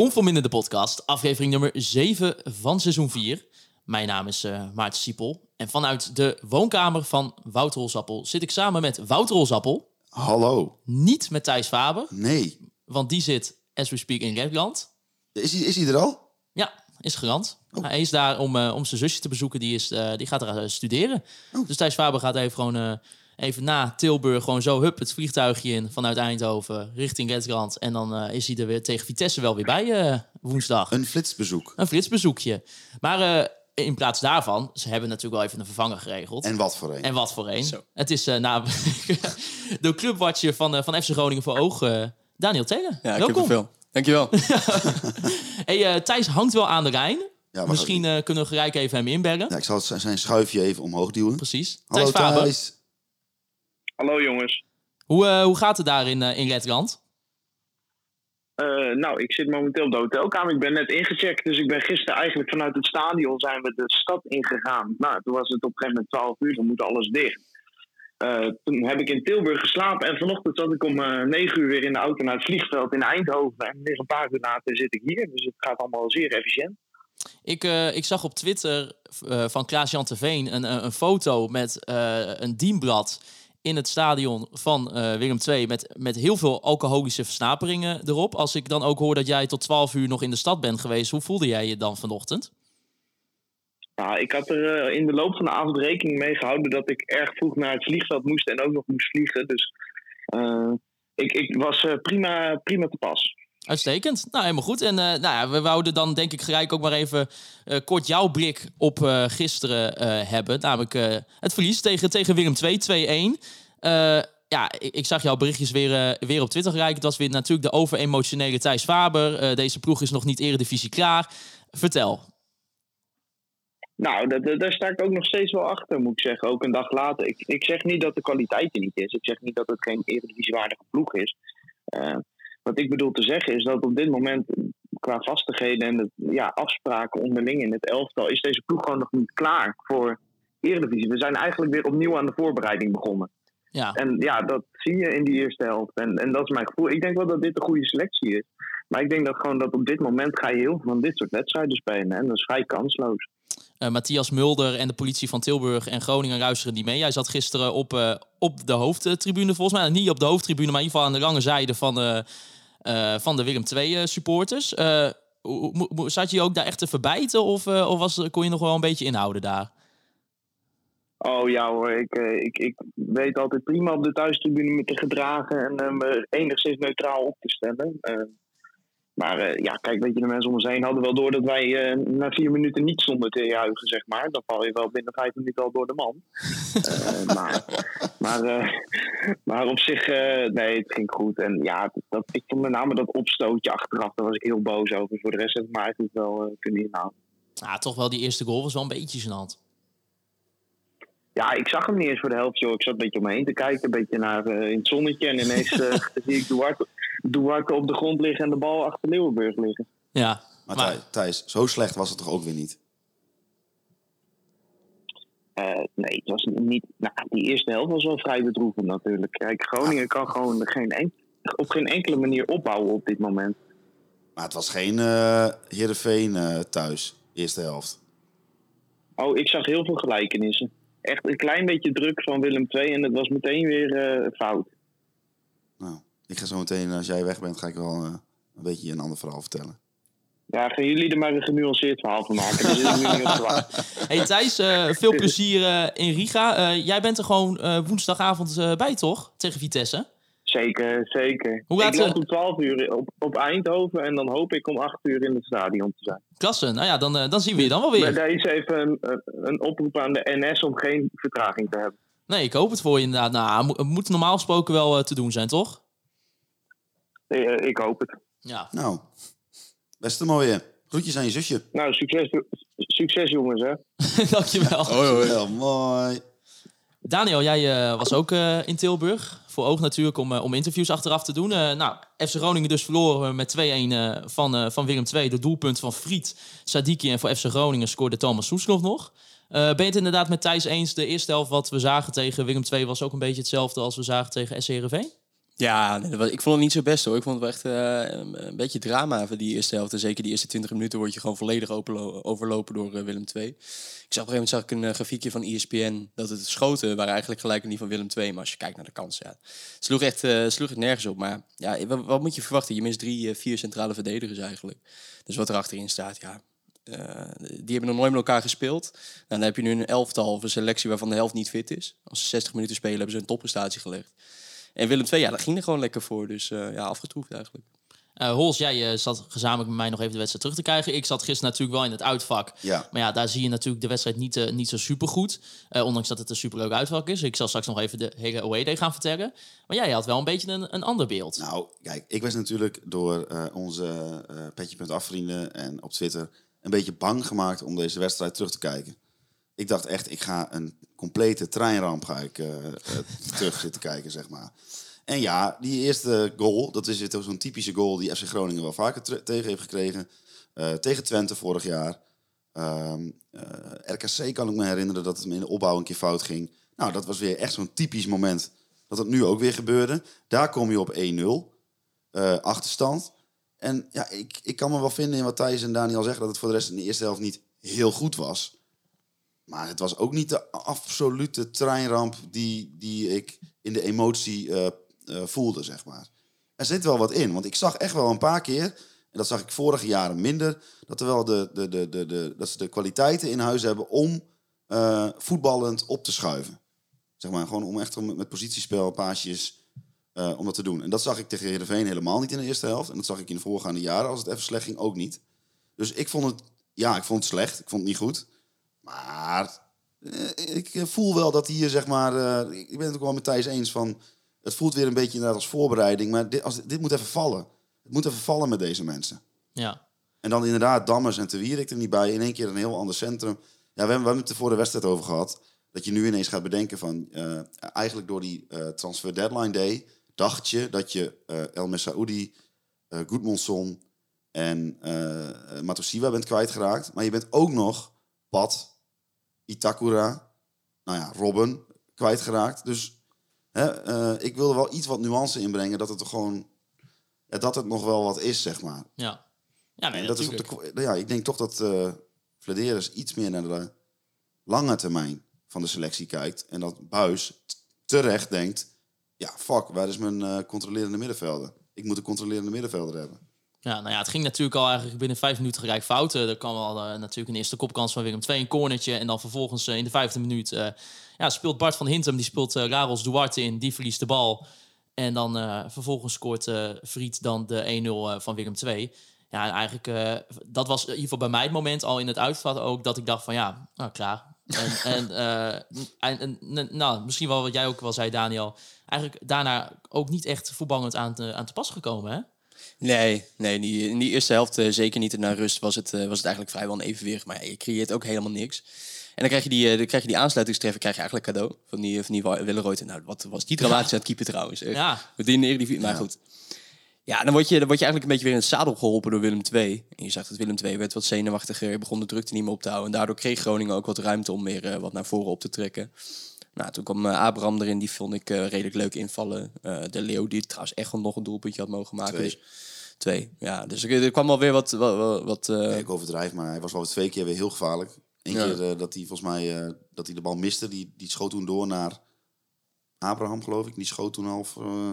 Conform in de podcast, aflevering nummer 7 van seizoen 4. Mijn naam is eh Maarten Siepel. En vanuit de woonkamer van Wouter Rolsappel zit ik samen met Wouter Rolsappel. Hallo. Niet met Thijs Faber, Nee. want die zit, as we speak, in Redland. Is hij, is hij er al? Ja, is gerand. Hij is daar om, eh, om zijn zusje te bezoeken. Die, is, eh, die gaat er eh, studeren. Dus Thijs Faber gaat even gewoon even na Tilburg gewoon zo hup het vliegtuigje in vanuit Eindhoven richting Redland. En dan eh, is hij er weer tegen Vitesse wel weer bij eh, woensdag. Een flitsbezoek. Een flitsbezoekje. Maar eh, in plaats daarvan, ze hebben natuurlijk wel even een vervanger geregeld. En wat voor een. En wat voor een. Het is uh, nou, de clubwatcher van, uh, van FC Groningen voor Oog, uh, Daniel Telen. Ja, ik Welkom. heb er veel. Dankjewel. hey, uh, Thijs hangt wel aan de Rijn. Ja, Misschien uh, kunnen we gelijk even hem inbergen. Ja, ik zal zijn schuifje even omhoog duwen. Precies. Hallo Thijs Faber. Thijs. Hallo jongens. Hoe, uh, hoe gaat het daar in, uh, in Redland? Uh, nou, ik zit momenteel op de hotelkamer. Ik ben net ingecheckt, dus ik ben gisteren eigenlijk vanuit het stadion zijn we de stad ingegaan. Nou, toen was het op een gegeven moment 12 uur, dan moet alles dicht. Toen heb ik in Tilburg geslapen en vanochtend zat ik om uh, 9 uur weer in de auto naar het vliegveld in Eindhoven. En weer een paar uur later zit ik hier, dus het gaat allemaal zeer efficiënt. Ik, uh, ik zag op Twitter uh, van Klaas-Jan een, een foto met uh, een dienblad in het stadion van Willem II met, met heel veel alcoholische versnaperingen erop. Als ik dan ook hoor dat jij tot 12 uur nog in de stad bent geweest, hoe voelde jij je dan vanochtend? Nou, ik had er in de loop van de avond rekening mee gehouden dat ik erg vroeg naar het vliegveld moest en ook nog moest vliegen. Dus ik, ik was prima, prima te pas. Uitstekend. Nou, helemaal goed. En uh, nou ja, we wouden dan denk ik gelijk ook maar even uh, kort jouw blik op uh, gisteren hebben. Namelijk het verlies tegen, tegen Willem II, 2-1. ja, ik, ik, zag jouw berichtjes weer, weer op Twitter gelijk. Het was weer natuurlijk de overemotionele Thijs Faber. deze ploeg is nog niet eredivisie klaar. Vertel. Nou, daar sta ik ook nog steeds wel achter, moet ik zeggen. Ook een dag later. Ik, ik zeg niet dat de kwaliteit er niet is. Ik zeg niet dat het geen eredivisiewaardige ploeg is. Wat ik bedoel te zeggen is dat op dit moment, qua vastigheden en ja, afspraken onderling in het elftal, is deze ploeg gewoon nog niet klaar voor Eredivisie. We zijn eigenlijk weer opnieuw aan de voorbereiding begonnen. Ja. En ja, dat zie je in die eerste helft. En, en dat is mijn gevoel. Ik denk wel dat dit een goede selectie is. Maar ik denk dat gewoon dat op dit moment ga je heel veel van dit soort wedstrijden spelen. En dat is vrij kansloos. Uh, Matthias Mulder en de politie van Tilburg en Groningen luisteren die mee. Jij zat gisteren op, uh, op de hoofdtribune, volgens mij. Niet op de hoofdtribune, maar in ieder geval aan de lange zijde van de, uh, van de Willem II supporters. zat je ook daar echt te verbijten of, of was, kon je nog wel een beetje inhouden daar? Oh ja hoor, ik, ik, ik weet altijd prima op de thuistribune me te gedragen en me enigszins neutraal op te stellen. Maar uh, ja, kijk, weet je, de mensen om ons heen hadden wel door dat wij uh, na vier minuten niet stonden te juichen, zeg maar. Dan val je wel binnen vijf minuten al door de man. uh, maar, maar, maar op zich, nee, het ging goed. En ja, dat, ik vond met name dat opstootje achteraf, daar was ik heel boos over. Voor de rest heb ik me eigenlijk wel kunnen inhouden. Ja, toch wel, die eerste goal was wel een beetje gênant. Ja, ik zag hem niet eens voor de helft, joh. Ik zat een beetje om me heen te kijken, een beetje naar in het zonnetje. En ineens zie ik Duarte, Duarte op de grond liggen en de bal achter Leeuwenburg liggen. Ja. Maar, maar... Thijs, zo slecht was het toch ook weer niet? Uh, nee, het was niet. Nou, die eerste helft was wel vrij bedroevend natuurlijk. Kijk, Groningen kan gewoon geen en, op geen enkele manier opbouwen op dit moment. Maar het was geen uh, Heerenveen uh, thuis, eerste helft. Oh, ik zag heel veel gelijkenissen. Echt een klein beetje druk van Willem II en het was meteen weer fout. Nou, ik ga zo meteen, als jij weg bent, ga ik wel uh, een beetje een ander verhaal vertellen. Ja, gaan jullie er maar een genuanceerd verhaal van maken. Dat is nu niet op hey Thijs, uh, veel plezier uh, in Riga. jij bent er gewoon woensdagavond bij, toch? Tegen Vitesse? Zeker, zeker. Hoe ik loop om 12 uur op, op Eindhoven en dan hoop ik om 8 uur in het stadion te zijn. Klasse, nou ja, dan, dan zien we je dan wel weer. Maar deze even een, een oproep aan de NS om geen vertraging te hebben. Nee, ik hoop het voor je inderdaad. Nou, het moet normaal gesproken wel uh, te doen zijn, toch? Nee, uh, ik hoop het. Ja. Nou, best een mooie. Groetjes aan je zusje. Nou, succes, succes jongens, hè. Dankjewel. Heel mooi. Daniel, jij eh, was ook eh, in Tilburg. Voor oog natuurlijk om, eh, om interviews achteraf te doen. Eh, nou, FC Groningen dus verloren met 2-1 eh, van, eh, van Willem II. De doelpunt van Friet, Sadiki en voor FC Groningen scoorde Thomas Soeslof nog. Eh, ben je het inderdaad met Thijs eens? De eerste helft wat we zagen tegen Willem II was ook een beetje hetzelfde als we zagen tegen SC Heerenveen? Ja, ik vond het niet zo best hoor. Ik vond het wel echt eh, een, beetje drama voor die eerste helft. En zeker die eerste 20 minuten word je gewoon volledig overlopen door eh, Willem II. Ik zag op een gegeven moment zag ik een eh, grafiekje van ESPN dat het schoten waren eigenlijk gelijk aan die van Willem II. Maar als je kijkt naar de kansen, ja, sloeg echt sloeg het nergens op. Maar ja, wat, moet je verwachten? Je mist drie, vier centrale verdedigers eigenlijk. Dus wat er achterin staat, ja. die hebben nog nooit met elkaar gespeeld. Dan heb je nu een elftal of een selectie waarvan de helft niet fit is. Als ze 60 minuten spelen, hebben ze een topprestatie gelegd. En Willem II, ja, dat ging er gewoon lekker voor. Dus eh, ja, afgetroefd eigenlijk. Eh Hols, jij eh, zat gezamenlijk met mij nog even de wedstrijd terug te krijgen. Ik zat gisteren natuurlijk wel in het uitvak. Ja. Maar ja, daar zie je natuurlijk de wedstrijd niet, niet zo super goed. ondanks dat het een superleuk uitvak is. Ik zal straks nog even de hele away day gaan vertellen. Maar jij had wel een beetje een, een ander beeld. Nou, kijk, ik was natuurlijk door eh, onze eh Petje.af-vrienden en op Twitter een beetje bang gemaakt om deze wedstrijd terug te kijken. Ik dacht echt, ik ga een complete treinramp ga ik, eh, eh, terug zitten kijken, zeg maar. En ja, die eerste goal, dat is zo'n typische goal die FC Groningen wel vaker tegen heeft gekregen. Eh, tegen Twente vorig jaar. Ehm, eh, RKC kan ik me herinneren dat het in de opbouw een keer fout ging. Nou, dat was weer echt zo'n typisch moment dat het nu ook weer gebeurde. Daar kom je op 1-0 eh, achterstand. En ja, ik, ik kan me wel vinden in wat Thijs en Daniel zeggen... dat het voor de rest in de eerste helft niet heel goed was. Maar het was ook niet de absolute treinramp die, die ik in de emotie eh, eh, voelde, zeg maar. Er zit wel wat in, want ik zag echt wel een paar keer... en dat zag ik vorige jaren minder... dat, er wel de, de, de, de, de, dat ze de kwaliteiten in huis hebben om eh, voetballend op te schuiven. Zeg maar, gewoon om echt om met positiespel, paasjes, om dat te doen. En dat zag ik tegen Heerenveen helemaal niet in de eerste helft. En dat zag ik in de voorgaande jaren, als het even slecht ging, ook niet. Dus ik vond het, ja, ik vond het slecht. Ik vond het niet goed. Maar eh, ik eh, voel wel dat hier, zeg maar, eh, ik ben het ook wel met Thijs eens van, het voelt weer een beetje inderdaad als voorbereiding. Maar dit, als, dit moet even vallen. Het moet even vallen met deze mensen. Ja. En dan inderdaad Dammers en Te Wierik er niet bij. In één keer een heel ander centrum. Ja, we hebben, we hebben het er voor de wedstrijd over gehad. Dat je nu ineens gaat bedenken van... eigenlijk door die transfer deadline day... dacht je dat je El Messaoudi, eh Goedmondson en Matosiwa bent kwijtgeraakt. Maar je bent ook nog Pat, Itakura, nou ja, Robben kwijtgeraakt. Dus hè, eh, ik wilde wel iets wat nuance inbrengen... dat het er gewoon... Ja, dat het nog wel wat is, zeg maar. Ja. Ja, nee, En dat is op natuurlijk. de, ja, ik denk toch dat Vladeris iets meer naar de lange termijn van de selectie kijkt. En dat Buis terecht denkt... Ja, fuck, waar is mijn eh, controlerende middenvelder? Ik moet een controlerende middenvelder hebben. Ja, nou ja, het ging natuurlijk al eigenlijk binnen vijf minuten gelijk fout. Eh, Er kwam al eh, natuurlijk een eerste kopkans van Willem II, een cornertje. En dan vervolgens eh, in de vijfde minuut eh, ja, speelt Bart van Hintem, die speelt Raros Duarte in. Die verliest de bal. En dan vervolgens scoort Friet dan de 1-0 eh, van Willem II. Ja, en eigenlijk, dat was in ieder geval bij mij het moment al in het uitvat ook... dat ik dacht van ja, nou, klaar. En, en, en, en, n- nou, misschien wel wat jij ook wel zei, Daniel. Eigenlijk daarna ook niet echt voetballend aan te, aan te pas gekomen, hè? Nee, nee in, die, in die eerste helft eh, zeker niet. En na rust was het, eh, was het eigenlijk vrijwel een evenwicht. Maar ja, je creëert ook helemaal niks. En dan krijg je die, eh, dan krijg je die aansluitingstreffer krijg je eigenlijk cadeau van die, van die Willerooy. Nou, wat was die dramatisch aan het keeper trouwens. echt. Ja. Met die in de Eredivisie. Maar goed. Ja, dan word, je, dan word je eigenlijk een beetje weer in het zadel geholpen door Willem II. En je zag dat Willem II werd wat zenuwachtiger, begon de drukte niet meer op te houden. En daardoor kreeg Groningen ook wat ruimte om weer wat naar voren op te trekken. Nou, toen kwam Abraham erin, die vond ik redelijk leuk invallen. De Leo, die trouwens echt nog een doelpuntje had mogen maken. Twee. Dus, twee, ja. Dus er, er kwam alweer wat... wat, wat, wat, eh, ik overdrijf, maar hij was wel twee keer weer heel gevaarlijk. Eén Ja. keer eh, dat hij volgens mij eh, dat hij de bal miste. Die, die schoot toen door naar Abraham, geloof ik. Die schoot toen half... eh,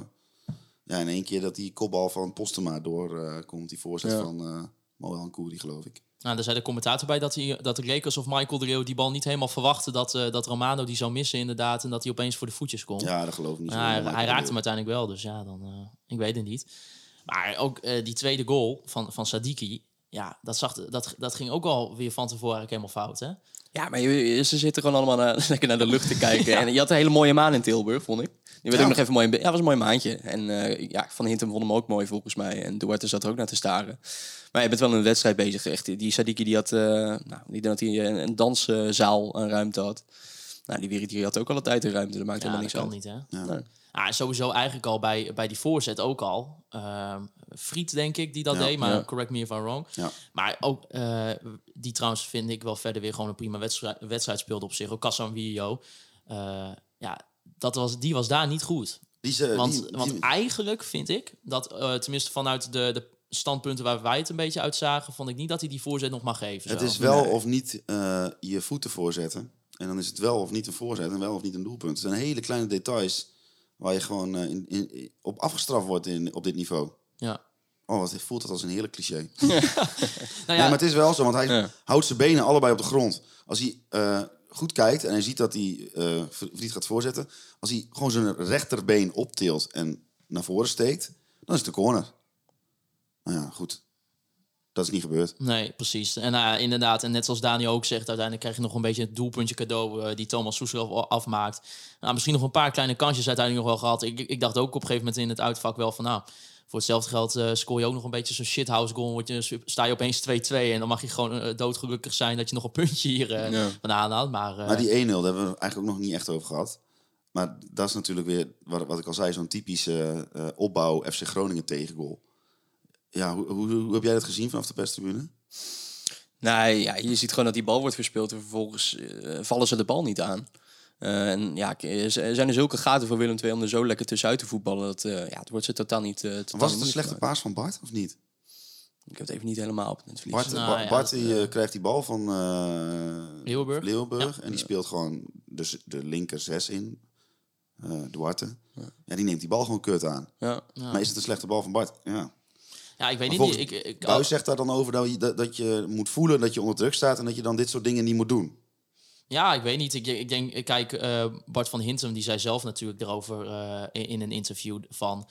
ja, en één keer dat die kopbal van Postema door eh, komt. Die voorzet Ja. van eh Mohan Kouri, geloof ik. Nou, daar zei de commentator bij dat, hij, dat het leek alsof Michael de Leeuw die bal niet helemaal verwachtte. Dat, eh, dat Romano die zou missen inderdaad. En dat hij opeens voor de voetjes komt. Ja, dat geloof ik niet. zo. Maar hij, raakte hem uiteindelijk wel, dus ja, dan, eh, ik weet het niet. Maar ook eh, die tweede goal van, van Sadiki, ja, dat, zag, dat, dat ging ook al weer van tevoren helemaal fout, hè? Ja, maar ze zitten gewoon allemaal naar, lekker naar de lucht te kijken. En je had een hele mooie maan in Tilburg, vond ik. Die werd Ja. ook nog even mooi Ja, was een mooi maandje. En eh, ja, Van Hintem vond hem ook mooi volgens mij. En Duarte zat er ook naar te staren. Maar je bent wel in een wedstrijd bezig. Echt. Die Sadiki die had, eh, nou, die dat hij een, een danszaal aan ruimte had. Nou, die Wiri die had ook alle tijd in ruimte. Dat maakt Ja, helemaal dat niks kan uit. niet, hè? Nee. Ah, sowieso eigenlijk al bij, bij die voorzet ook al. Ehm Friet, denk ik, die dat Ja, deed. Maar ja. correct me if I'm wrong. Ja. Maar ook, eh, die trouwens vind ik wel verder weer gewoon een prima wedstrijd, wedstrijd speelde op zich. Ook Kassan Wio. Eh ja, dat was, die was daar niet goed. Die, ze- Want, die, die- want eigenlijk vind ik dat, eh, tenminste vanuit de, de standpunten waar wij het een beetje uit zagen, vond ik niet dat hij die voorzet nog mag geven. het zo. is wel of niet eh, je voeten voorzetten. En dan is het wel of niet een voorzet en wel of niet een doelpunt. Het zijn hele kleine details waar je gewoon eh, in, in, op afgestraft wordt in, op dit niveau. Ja. Oh, wat voelt dat als een heerlijk cliché. Nou ja, Nee, maar het is wel zo, want hij Ja. houdt zijn benen allebei op de grond. Als hij eh, goed kijkt en hij ziet dat hij eh Vriet gaat voorzetten... als hij gewoon zijn rechterbeen optilt en naar voren steekt... dan is het een corner. Nou ja, goed. Dat is niet gebeurd. Nee, precies. En nou ja, inderdaad, en net zoals Daniel ook zegt, uiteindelijk krijg je nog een beetje het doelpuntje cadeau eh, die Thomas Soesel afmaakt. Nou, misschien nog een paar kleine kansjes uiteindelijk nog wel gehad. Ik, ik dacht ook op een gegeven moment in het uitvak wel van, nou, voor hetzelfde geld eh, scoor je ook nog een beetje zo'n shithouse goal. Word je, sta je opeens 2-2 en dan mag je gewoon doodgelukkig zijn dat je nog een puntje hier eh Ja. vandaan haalt. Maar, eh, Maar die 1-0, daar hebben we eigenlijk ook nog niet echt over gehad. Maar dat is natuurlijk weer, wat, wat ik al zei, zo'n typische eh, opbouw FC Groningen tegengoal. Ja, hoe, hoe, hoe heb jij dat gezien vanaf de perstribune? Nee, ja, je ziet gewoon dat die bal wordt verspeeld en vervolgens eh, vallen ze de bal niet aan. Eh, en ja, er zijn er zulke gaten voor Willem II om er zo lekker tussenuit te voetballen. Dat, eh, ja, het wordt ze totaal niet. totaal Was het een slechte paas van Bart of niet? Ik heb het even niet helemaal op het verlies. Bart, Nou, Ba- ja, Bart dat, die, krijgt die bal van eh, Leeuwenburg. Leeuwenburg en die speelt gewoon dus de linker zes in. eh Duarte. Ja. die neemt die bal gewoon kut aan. Ja. Maar is het een slechte bal van Bart? Ja. Ja, ik weet Maar niet. Ik, ik, Buis zegt daar dan over dat je, dat, je moet voelen dat je onder druk staat en dat je dan dit soort dingen niet moet doen. Ja, ik weet niet. Ik, ik denk, ik kijk, eh, Bart van Hintem die zei zelf natuurlijk erover eh, in, in een interview van.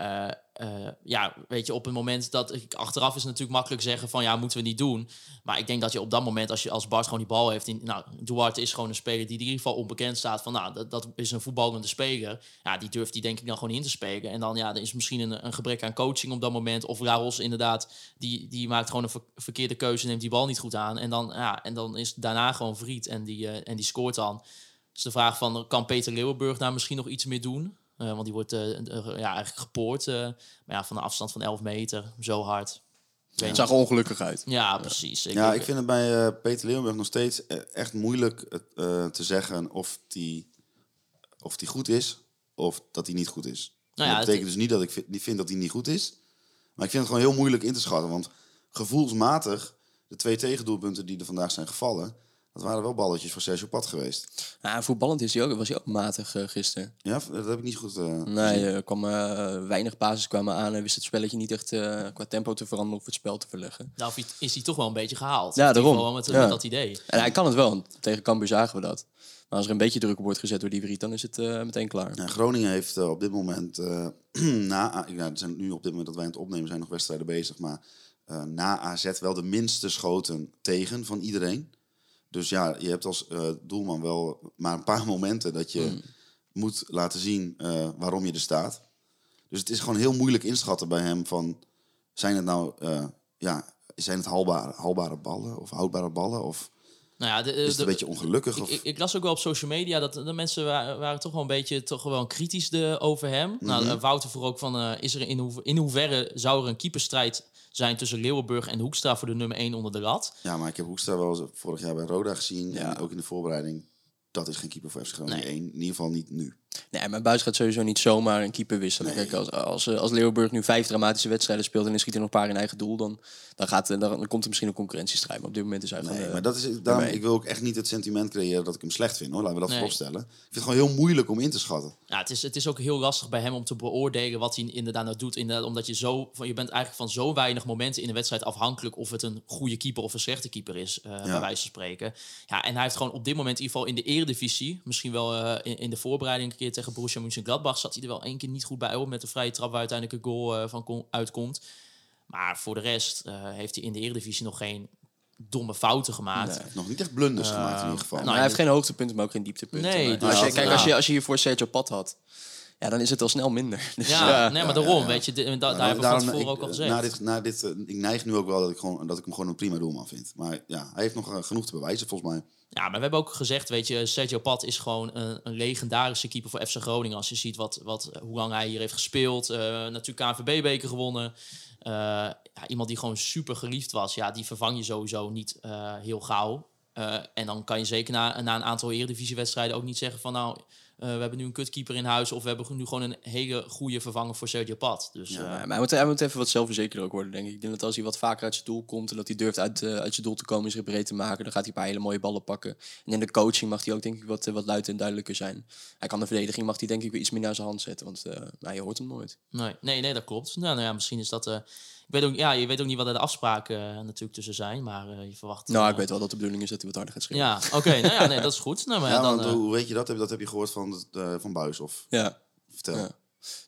Eh, eh, ja, weet je, op het moment dat ik achteraf is natuurlijk makkelijk zeggen van ja, moeten we niet doen. Maar ik denk dat je op dat moment, als je als Bart gewoon die bal heeft, in, nou, Duarte is gewoon een speler die in ieder geval onbekend staat van nou, dat, dat is een voetballende speler. Ja, die durft die denk ik dan gewoon in te spelen. En dan ja, er is misschien een, een gebrek aan coaching op dat moment. Of Laros inderdaad, die, die maakt gewoon een ver- verkeerde keuze, neemt die bal niet goed aan. En dan, ja, en dan is daarna gewoon Vriet en die, eh, en die scoort dan. Dus de vraag van, kan Peter Leeuwenburg daar misschien nog iets meer doen? Eh, want die wordt eh, eh, ja, eigenlijk gepoord. eh, maar ja, van een afstand van 11 meter, zo hard. Ik Het zag ongelukkig uit. ja, precies. ja, ik vind het bij eh, Peter Leeuwenburg nog steeds echt moeilijk eh, te zeggen of die, of die goed is of dat hij niet goed is. Nou ja, dat betekent dus niet dat ik vind, niet vind dat hij niet goed is. Maar ik vind het gewoon heel moeilijk in te schatten. Want gevoelsmatig, de twee tegendoelpunten die er vandaag zijn gevallen... dat waren wel balletjes voor Sergio Pat geweest. Ja, voetballend is hij ook, was hij ook matig eh, gisteren. Ja, dat heb ik niet goed eh, Nee, gezien. er kwam, eh, weinig basis kwamen aan. Hij wist het spelletje niet echt eh, qua tempo te veranderen of het spel te verleggen. Nou, of is hij toch wel een beetje gehaald. Ja, In ieder daarom. geval Met, Ja. met dat idee. En hij kan het wel, want tegen Cambuur zagen we dat. Maar als er een beetje druk op wordt gezet door die Vriet, dan is het eh, meteen klaar. Ja, Groningen heeft op dit moment, eh, na, ja, er zijn nu op dit moment dat wij aan het opnemen zijn nog wedstrijden bezig, maar eh, na AZ wel de minste schoten tegen van iedereen. Dus ja, je hebt als eh, doelman wel maar een paar momenten dat je moet laten zien eh, waarom je er staat. Dus het is gewoon heel moeilijk inschatten bij hem van, zijn het nou, eh, ja, zijn het haalbare, haalbare ballen of houdbare ballen of Nou ja, de, is het de- een beetje ongelukkig? Ik, Of, ik, ik las ook wel op social media dat de mensen waren, waren toch wel een beetje toch wel kritisch de, over hem. Nou, Mhm. Wouter vroeg ook van, is er in, hoe, in hoeverre zou er een keeperstrijd zijn tussen Leeuwenburg en Hoekstra voor de nummer 1 onder de lat? Ja, maar ik heb Hoekstra wel eens vorig jaar bij Roda gezien. Ja. En ook in de voorbereiding. Dat is geen keeper voor FC Groningen Nee. 1. In ieder geval niet nu. Nee, maar Buis gaat sowieso niet zomaar een keeper wisselen. Kijk, als, als, eh, als Leeuwenburg nu vijf dramatische wedstrijden speelt en hij schiet er nog een paar in eigen doel, dan, dan, gaat, eh, dan, dan komt er misschien een concurrentiestrijd. Maar op dit moment is hij Nee, gewoon... eh, maar dat is, daarom, ik wil ook echt niet het sentiment creëren dat ik hem slecht vind. Hoor. Laten we dat Nee. vooropstellen. Ik vind het gewoon heel moeilijk om in te schatten. Ja, het is, het is ook heel lastig bij hem om te beoordelen wat hij inderdaad nou doet. Inderdaad, omdat je zo, van, je bent eigenlijk van zo weinig momenten in de wedstrijd afhankelijk of het een goede keeper of een slechte keeper is, eh, bij wijze van spreken. Ja, en hij heeft gewoon op dit moment in ieder geval in de eredivisie, misschien wel in, in de voorbereiding keer tegen Borussia Mönchengladbach, zat hij er wel één keer niet goed bij op met de vrije trap waar uiteindelijk een goal eh, van kon- uitkomt. Maar voor de rest eh, heeft hij in de eredivisie nog geen domme fouten gemaakt. Nog niet echt blunders gemaakt in ieder geval. Nou, hij heeft geen hoogtepunten, maar ook geen dieptepunten. Nee, dus- als, je, kijk, als, je, als je hier voor Sergio Pat had ja, dan is het al snel minder. Dus, Ja, ja. nee, maar daarom, weet je, da- daar Maar hebben we van daarom, tevoren ik, ook al gezegd. Na dit, na dit, eh, ik neig nu ook wel dat ik, gewoon, dat ik hem gewoon een prima doelman vind. Maar ja, hij heeft nog eh, genoeg te bewijzen volgens mij. Ja, maar we hebben ook gezegd, weet je, Sergio Pat is gewoon een, een legendarische keeper voor FC Groningen. Als je ziet wat, wat, hoe lang hij hier heeft gespeeld. eh, natuurlijk KNVB-beker gewonnen. Eh, ja, iemand die gewoon super geliefd was. Ja, die vervang je sowieso niet eh, heel gauw. Eh, en dan kan je zeker na, na een aantal Eredivisiewedstrijden ook niet zeggen van... nou, we hebben nu een kutkeeper in huis... of we hebben nu gewoon een hele goede vervanger voor Sergio Pat. Dus Ja, eh, maar hij moet, hij moet even wat zelfverzekerder ook worden, denk ik. Ik denk dat als hij wat vaker uit zijn doel komt en dat hij durft uit, eh, uit zijn doel te komen en zich breed te maken, dan gaat hij een paar hele mooie ballen pakken. En in de coaching mag hij ook denk ik wat, eh, wat luid en duidelijker zijn. Hij kan de verdediging mag hij denk ik weer iets meer naar zijn hand zetten, want eh je hoort hem nooit. Nee, nee, nee, dat klopt. Nou, nou ja, misschien is dat. Eh, ik weet ook, ja, je weet ook niet wat er de afspraken eh, natuurlijk tussen zijn, maar eh, je verwacht. Nou, eh, ik weet wel dat de bedoeling is dat hij wat harder gaat schreeuwen. Ja, oké, nou ja, nee, dat is goed. Nou, maar ja, Ja, dan, want eh, hoe weet je dat? Heb- Dat heb je gehoord van, eh, van Buis of Ja. vertel. Ja.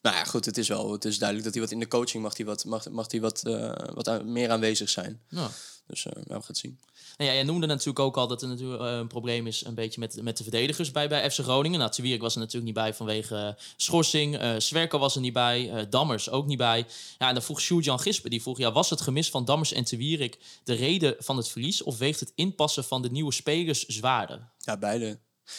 Nou ja, goed, het is wel het is duidelijk dat hij wat in de coaching mag hij wat, mag, mag hij wat, eh, wat aan- meer aanwezig zijn. ja. Dus eh nou, we gaan het zien. Nou ja, jij noemde natuurlijk ook al dat er natuurlijk eh, een probleem is een beetje met, met de verdedigers bij, bij FC Groningen. Nou, was er natuurlijk niet bij vanwege eh, schorsing. eh Zwerker was er niet bij. Dammers ook niet bij. Ja, en dan vroeg Sjoerd-Jan Gispen, die vroeg... Ja, was het gemis van Dammers en Twierik de reden van het verlies... of weegt het inpassen van de nieuwe spelers zwaarder? Ja, beide.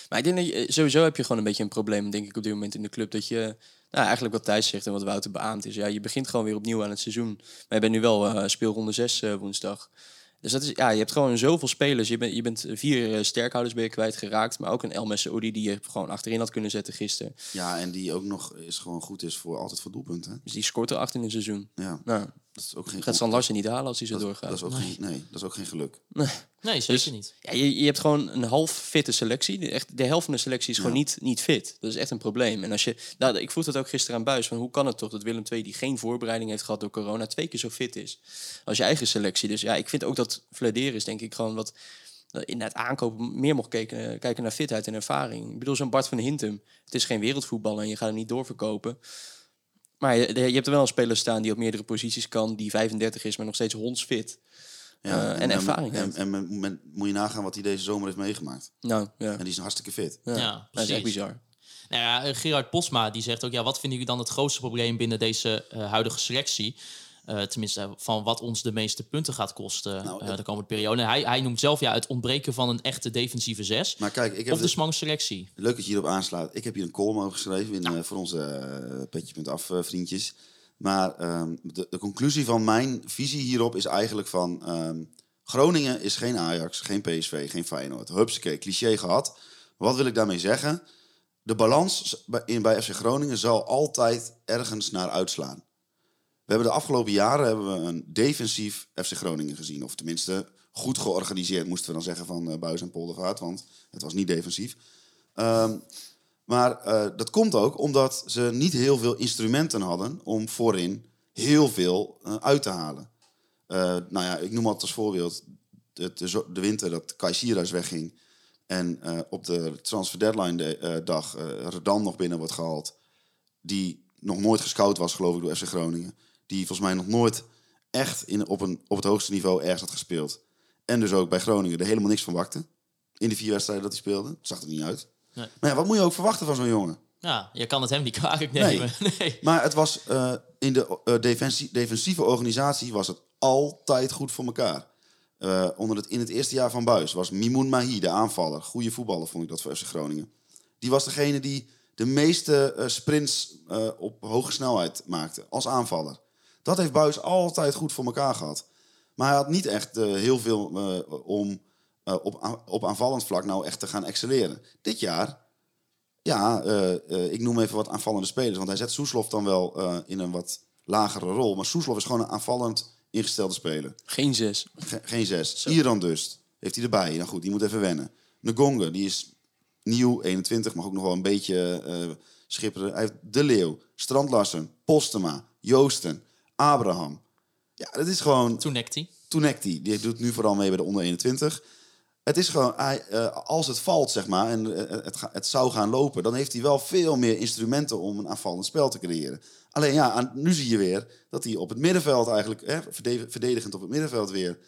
Maar ik denk dat je, sowieso heb je gewoon een beetje een probleem, denk ik, op dit moment in de club. Dat je, nou, eigenlijk wat Thijs zegt en wat Wouter beaamt is. Ja, je begint gewoon weer opnieuw aan het seizoen. Je bent nu wel speelronde 6 woensdag. Dus dat is, ja, je hebt gewoon zoveel spelers. Je bent, je bent vier eh, sterkhouders ben je kwijtgeraakt. Maar ook een El Messaoudi die je gewoon achterin had kunnen zetten gisteren. Ja, en die ook nog is gewoon goed is voor altijd voor doelpunten. Dus die scoort er acht in een seizoen. Ja, Nou, dat is ook geen gaat San Larsen niet halen als hij zo dat, doorgaat. dat is ook geen, nee, dat is ook geen geluk. Nee, zeker niet. Ja, je, je hebt gewoon een half fitte selectie. De, echt, de helft van de selectie is gewoon niet, niet fit. Dat is echt een probleem. En als je, nou, ik vroeg dat ook gisteren aan Buis. Van hoe kan het toch dat Willem II, die geen voorbereiding heeft gehad door corona, twee keer zo fit is als je eigen selectie. Dus ja, ik vind ook dat Flederis, denk ik, gewoon wat eh, in het aankopen meer mocht kijken, kijken naar fitheid en ervaring. Ik bedoel, zo'n Bart van Hintem. Het is geen wereldvoetballer en je gaat hem niet doorverkopen. Maar je, je hebt er wel een speler staan die op meerdere posities kan, die 35 is, maar nog steeds hondsfit. Ja, Eh, en ervaring En, men- moet je nagaan wat hij deze zomer heeft meegemaakt. Nou, ja. En die is hartstikke fit. ja. Ja, dat is precies. echt bizar. Nou ja, eh, Gerard Posma die zegt ook, ja, wat vinden jullie dan het grootste probleem binnen deze eh, huidige selectie? Eh, tenminste, van wat ons de meeste punten gaat kosten Nou, eh, het- de komende periode. En hij, hij noemt zelf ja, het ontbreken van een echte defensieve zes. Maar kijk, ik heb Of de dit- smange selectie. Leuk dat je hierop aanslaat. Ik heb hier een column over geschreven in, eh, voor onze uh, petje.af vriendjes. Maar ehm, de, conclusie van mijn visie hierop is eigenlijk van... ehm, Groningen is geen Ajax, geen PSV, geen Feyenoord. Hupsakee, cliché gehad. Wat wil ik daarmee zeggen? De balans in, bij FC Groningen zal altijd ergens naar uitslaan. We hebben de afgelopen jaren hebben we een defensief FC Groningen gezien. Of tenminste, goed georganiseerd, moesten we dan zeggen van uh, Buis en Poldervaart. Want het was niet defensief. Ehm, maar eh, dat komt ook omdat ze niet heel veel instrumenten hadden om voorin heel veel eh, uit te halen. Eh, nou ja, ik noem altijd als voorbeeld de, de, de winter dat Kai Sierhuis wegging. En op de transfer deadline de- dag Redan nog binnen wordt gehaald. Die nog nooit gescout was, geloof ik, door FC Groningen. Die volgens mij nog nooit echt in, op, een, op het hoogste niveau ergens had gespeeld. En dus ook bij Groningen er helemaal niks van wakte. In die vier wedstrijden dat hij speelde. Het zag er niet uit. Nee. Maar ja, wat moet je ook verwachten van zo'n jongen? Ja, je kan het hem niet kwalijk nemen. Nee. Maar het was eh, in de eh, defensie, defensieve organisatie was het altijd goed voor elkaar. Eh, onder het, in het eerste jaar van Buis was Mimoun Mahi, de aanvaller. Goede voetballer vond ik dat voor FC Groningen. Die was degene die de meeste sprints op hoge snelheid maakte als aanvaller. Dat heeft Buis altijd goed voor elkaar gehad. Maar hij had niet echt heel veel om eh, op, op aanvallend vlak nou echt te gaan excelleren. Dit jaar ja, eh, eh, ik noem even wat aanvallende spelers. Want hij zet Soeslof dan wel in een wat lagere rol. Maar Soeslof is gewoon een aanvallend ingestelde speler. Geen zes. Ge- geen zes. Iran dus. Heeft hij erbij. Nou goed, die moet even wennen. Ngonga, die is nieuw, 21. Mag ook nog wel een beetje schipperen. Hij heeft De Leeuw, Strand Larsen, Postema, Joosten, Abraham. Ja, dat is gewoon... Toen hij. Die doet nu vooral mee bij de onder 21. Het is gewoon, eh, als het valt, zeg maar, en eh, het, ga- het zou gaan lopen, dan heeft hij wel veel meer instrumenten om een aanvallend spel te creëren. Alleen ja, nu zie je weer dat hij op het middenveld eigenlijk, verdedigend op het middenveld weer,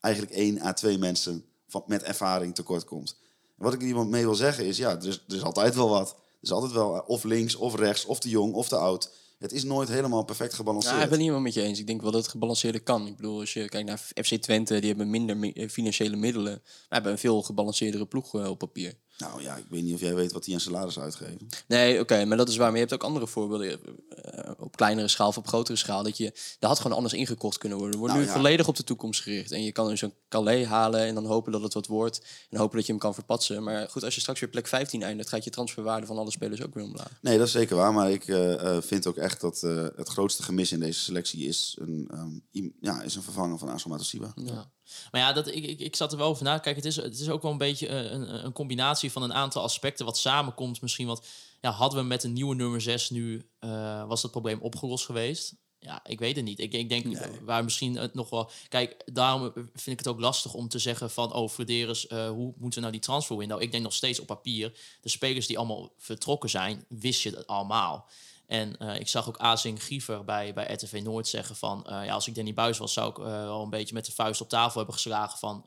eigenlijk één à twee mensen van, met ervaring tekort komt. Wat ik er iemand mee wil zeggen is, ja, er is, er is altijd wel wat. is altijd wel eh, of links, of rechts, of te jong, of te oud. Het is nooit helemaal perfect gebalanceerd. Ja, ik ben het niet helemaal met je eens. Ik denk wel dat het gebalanceerder kan. Ik bedoel, als je kijkt naar FC Twente, die hebben minder mi- eh, financiële middelen. Maar hebben een veel gebalanceerdere ploeg eh, op papier. Nou ja, ik weet niet of jij weet wat die aan salaris uitgeven. Nee, oké, maar dat is waar. Maar je hebt ook andere voorbeelden eh, op kleinere schaal of op grotere schaal. Dat je, dat had gewoon anders ingekocht kunnen worden. Wordt Nou nu ja. volledig op de toekomst gericht. En je kan dus een Calais halen en dan hopen dat het wat wordt. En hopen dat je hem kan verpatsen. Maar goed, als je straks weer plek 15 eindigt, gaat je transferwaarde van alle spelers ook weer omlaag. Nee, dat is zeker waar. Maar ik eh, eh, vind ook echt dat het grootste gemis in deze selectie is een, ehm, ja, is een vervanger van Asoma Tosiba. Ja. Maar ja, dat, ik, ik, ik zat er wel over na. Kijk, het is, het is ook wel een beetje eh, een, een combinatie van een aantal aspecten wat samenkomt. Misschien wat, ja, hadden we met een nieuwe nummer 6 nu, eh, was dat probleem opgelost geweest? Ja, ik weet het niet. Ik, ik denk waar misschien het nog wel. Kijk, daarom vind ik het ook lastig om te zeggen van oh, Frederis, eh, hoe moeten we nou die transfer window? Ik denk nog steeds op papier. De spelers die allemaal vertrokken zijn, wist je dat allemaal. En eh, ik zag ook Azing Griever bij, bij RTV Noord zeggen van... eh, ja, als ik Danny Buis was, zou ik eh, wel een beetje met de vuist op tafel hebben geslagen... van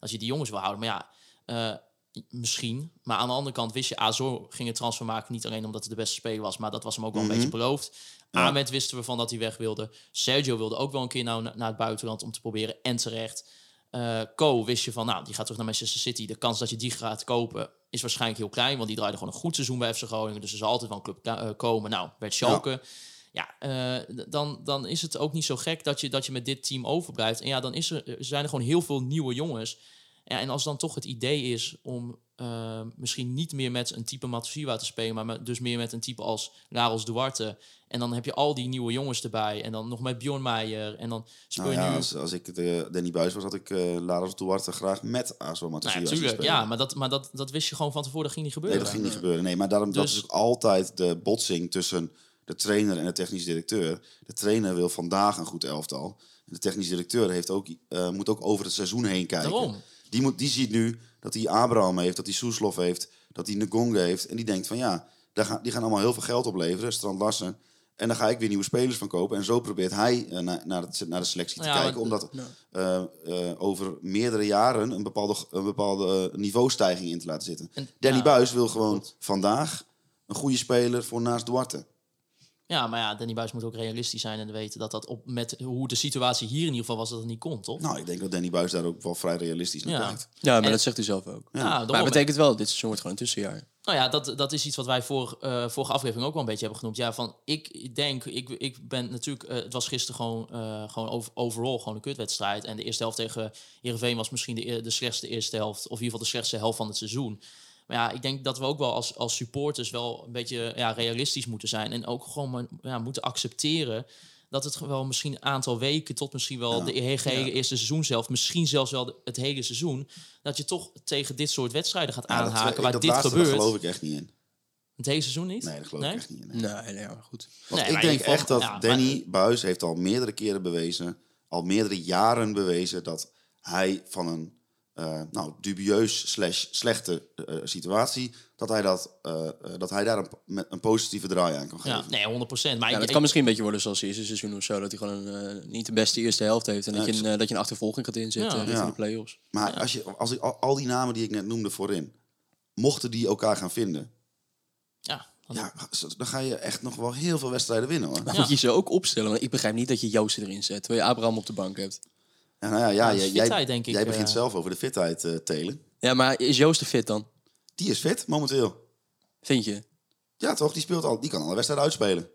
dat je die jongens wil houden. Maar ja, misschien. Maar aan de andere kant wist je, Azor ging het transfer maken... niet alleen omdat het de beste speler was, maar dat was hem ook wel een beetje beloofd. Ja. Ahmed wisten we van dat hij weg wilde. Sergio wilde ook wel een keer nou na- naar het buitenland om te proberen. En terecht. Co wist je van, nou, die gaat terug naar Manchester City. De kans dat je die gaat kopen is waarschijnlijk heel klein. Want die draaide gewoon een goed seizoen bij FC Groningen. Dus er zal altijd wel een club eh, komen. Nou, werd Schalke. Ja, eh, dan, dan is het ook niet zo gek dat je, dat je met dit team overblijft. En ja, dan is er, er zijn er gewoon heel veel nieuwe jongens. Ja, en als dan toch het idee is om eh, misschien niet meer met een type Matusiwa te spelen, maar met- dus meer met een type als Laros Duarte. En dan heb je al die nieuwe jongens erbij. En dan nog met Bjorn Meijer. En dan speel Nou je ja, nu... als, als ik de Danny Buis was, had ik eh Laros Duarte graag met Nou, ja, zien tuurlijk, spelen. ja, maar, dat, maar dat, dat wist je gewoon van tevoren. Dat ging niet Nee, gebeuren. dat ging niet gebeuren. Nee, maar daarom, dat Dus- is ook altijd de botsing tussen de trainer en de technisch directeur. De trainer wil vandaag een goed elftal. En de technisch directeur heeft ook, eh, moet ook over het seizoen heen kijken. Daarom. Die, moet, die ziet nu dat hij Abraham heeft, dat hij Soeslof heeft, dat hij Ngonga heeft. En die denkt van ja, daar gaan, die gaan allemaal heel veel geld opleveren, Strand Larsen. En dan ga ik weer nieuwe spelers van kopen. En zo probeert hij eh, naar, naar, het, naar de selectie te ja, kijken. Omdat eh, over meerdere jaren een bepaalde, een bepaalde niveaustijging in te laten zitten. En- Danny ja. Buis wil gewoon vandaag een goede speler voor naast Duarte. Ja, maar ja, Danny Buis moet ook realistisch zijn en weten dat dat op met hoe de situatie hier in ieder geval was, dat het niet kon, toch? Nou, ik denk dat Danny Buis daar ook wel vrij realistisch naar Ja. kijkt. Ja, maar En- dat zegt hij zelf ook. Ja, Maar het betekent wel, dit seizoen wordt gewoon een tussenjaar. Nou ja, dat, dat is iets wat wij voor, eh, vorige aflevering ook wel een beetje hebben genoemd. Ja, van ik denk, ik, ik ben natuurlijk, eh, het was gisteren gewoon, eh, gewoon over, overall gewoon een kutwedstrijd. En de eerste helft tegen Heerenveen was misschien de, de slechtste eerste helft, of in ieder geval de slechtste helft van het seizoen. Maar ja, ik denk dat we ook wel als, als supporters wel een beetje ja, realistisch moeten zijn. En ook gewoon ja, moeten accepteren dat het wel misschien een aantal weken tot misschien wel Ja. de he- gehele eerste seizoen zelf, misschien zelfs wel het hele seizoen, dat je toch tegen dit soort wedstrijden gaat dat, aanhaken waar dat dit laatste, gebeurt. daar geloof ik echt niet in. Het hele seizoen niet? Nee, dat geloof ik echt niet in. nee. Nee, nee, maar goed. Want Nee, ik denk echt dat ja, maar- Danny Buis heeft al meerdere keren bewezen, al meerdere jaren bewezen, dat hij van een eh, nou, dubieus slash slechte eh, situatie, dat hij, dat, eh, dat hij daar een, met een positieve draai aan kan geven. Ja, nee, 100 procent. Maar Ja, ik- kan misschien een beetje worden zoals het eerste seizoen of zo. Dat hij gewoon een, niet de beste eerste helft heeft. En dat, je een, dat je een achtervolging gaat inzetten Ja. Ja. de play-offs. Maar als, je, als ik, al, al die namen die ik net noemde voorin, mochten die elkaar gaan vinden, ja, dan- ja, dan ga je echt nog wel heel veel wedstrijden winnen hoor. Ja. moet je ze ook opstellen? Want ik begrijp niet dat je Joost erin zet. Terwijl je Abraham op de bank hebt. Ja, nou ja, ja, jij, jij, fitheid, denk ik, jij begint eh. zelf over de fitheid eh telen. Ja, maar is Joost er fit dan? Die is fit momenteel. Vind je? Ja, toch? Die speelt al. Die kan alle wedstrijden uitspelen.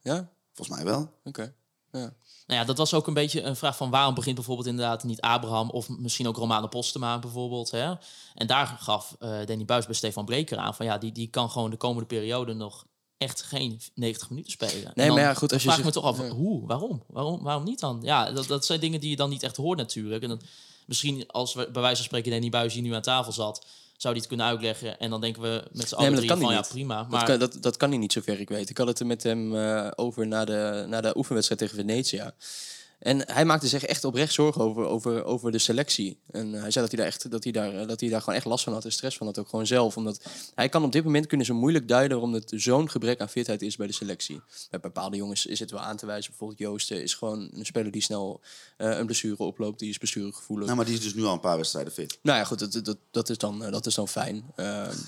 Ja? Volgens mij wel. Oké. Ja. Nou ja, dat was ook een beetje een vraag van waarom begint bijvoorbeeld inderdaad niet Abraham of misschien ook Romano Postema bijvoorbeeld. Hè? En daar gaf eh Danny Buis bij Stefan Breker aan van ja, die, die kan gewoon de komende periode nog echt geen 90 minuten spelen. En Nee, dan maar ja, goed, als je vraag me toch af, ja. hoe, waarom? waarom? Waarom niet dan? Ja, dat, dat zijn dingen die je dan niet echt hoort natuurlijk. En dat, misschien als we bij wijze van spreken Danny Buis hier nu aan tafel zat, zou die het kunnen uitleggen. En dan denken we met z'n Nee, allen dat kan van ja, prima. Dat, Maar kan, dat, dat kan hij niet, zover ik weet. Ik had het er met hem eh, over na de, na de oefenwedstrijd tegen Venetia. En hij maakte zich echt oprecht zorgen over, over, over de selectie. En hij zei dat hij, daar echt, dat, hij daar, eh, dat hij daar gewoon echt last van had en stress van had, ook gewoon zelf. Omdat hij kan op dit moment kunnen ze moeilijk duiden waarom het zo'n gebrek aan fitheid is bij de selectie. Bij bepaalde jongens is het wel aan te wijzen. Bijvoorbeeld Joost eh, is gewoon een speler die snel eh, een blessure oploopt. Die is blessuregevoelig. Nou, maar die is dus nu al een paar wedstrijden fit. Nou ja, goed, dat, dat, dat, is, dan, eh, dat is dan fijn. Ehm,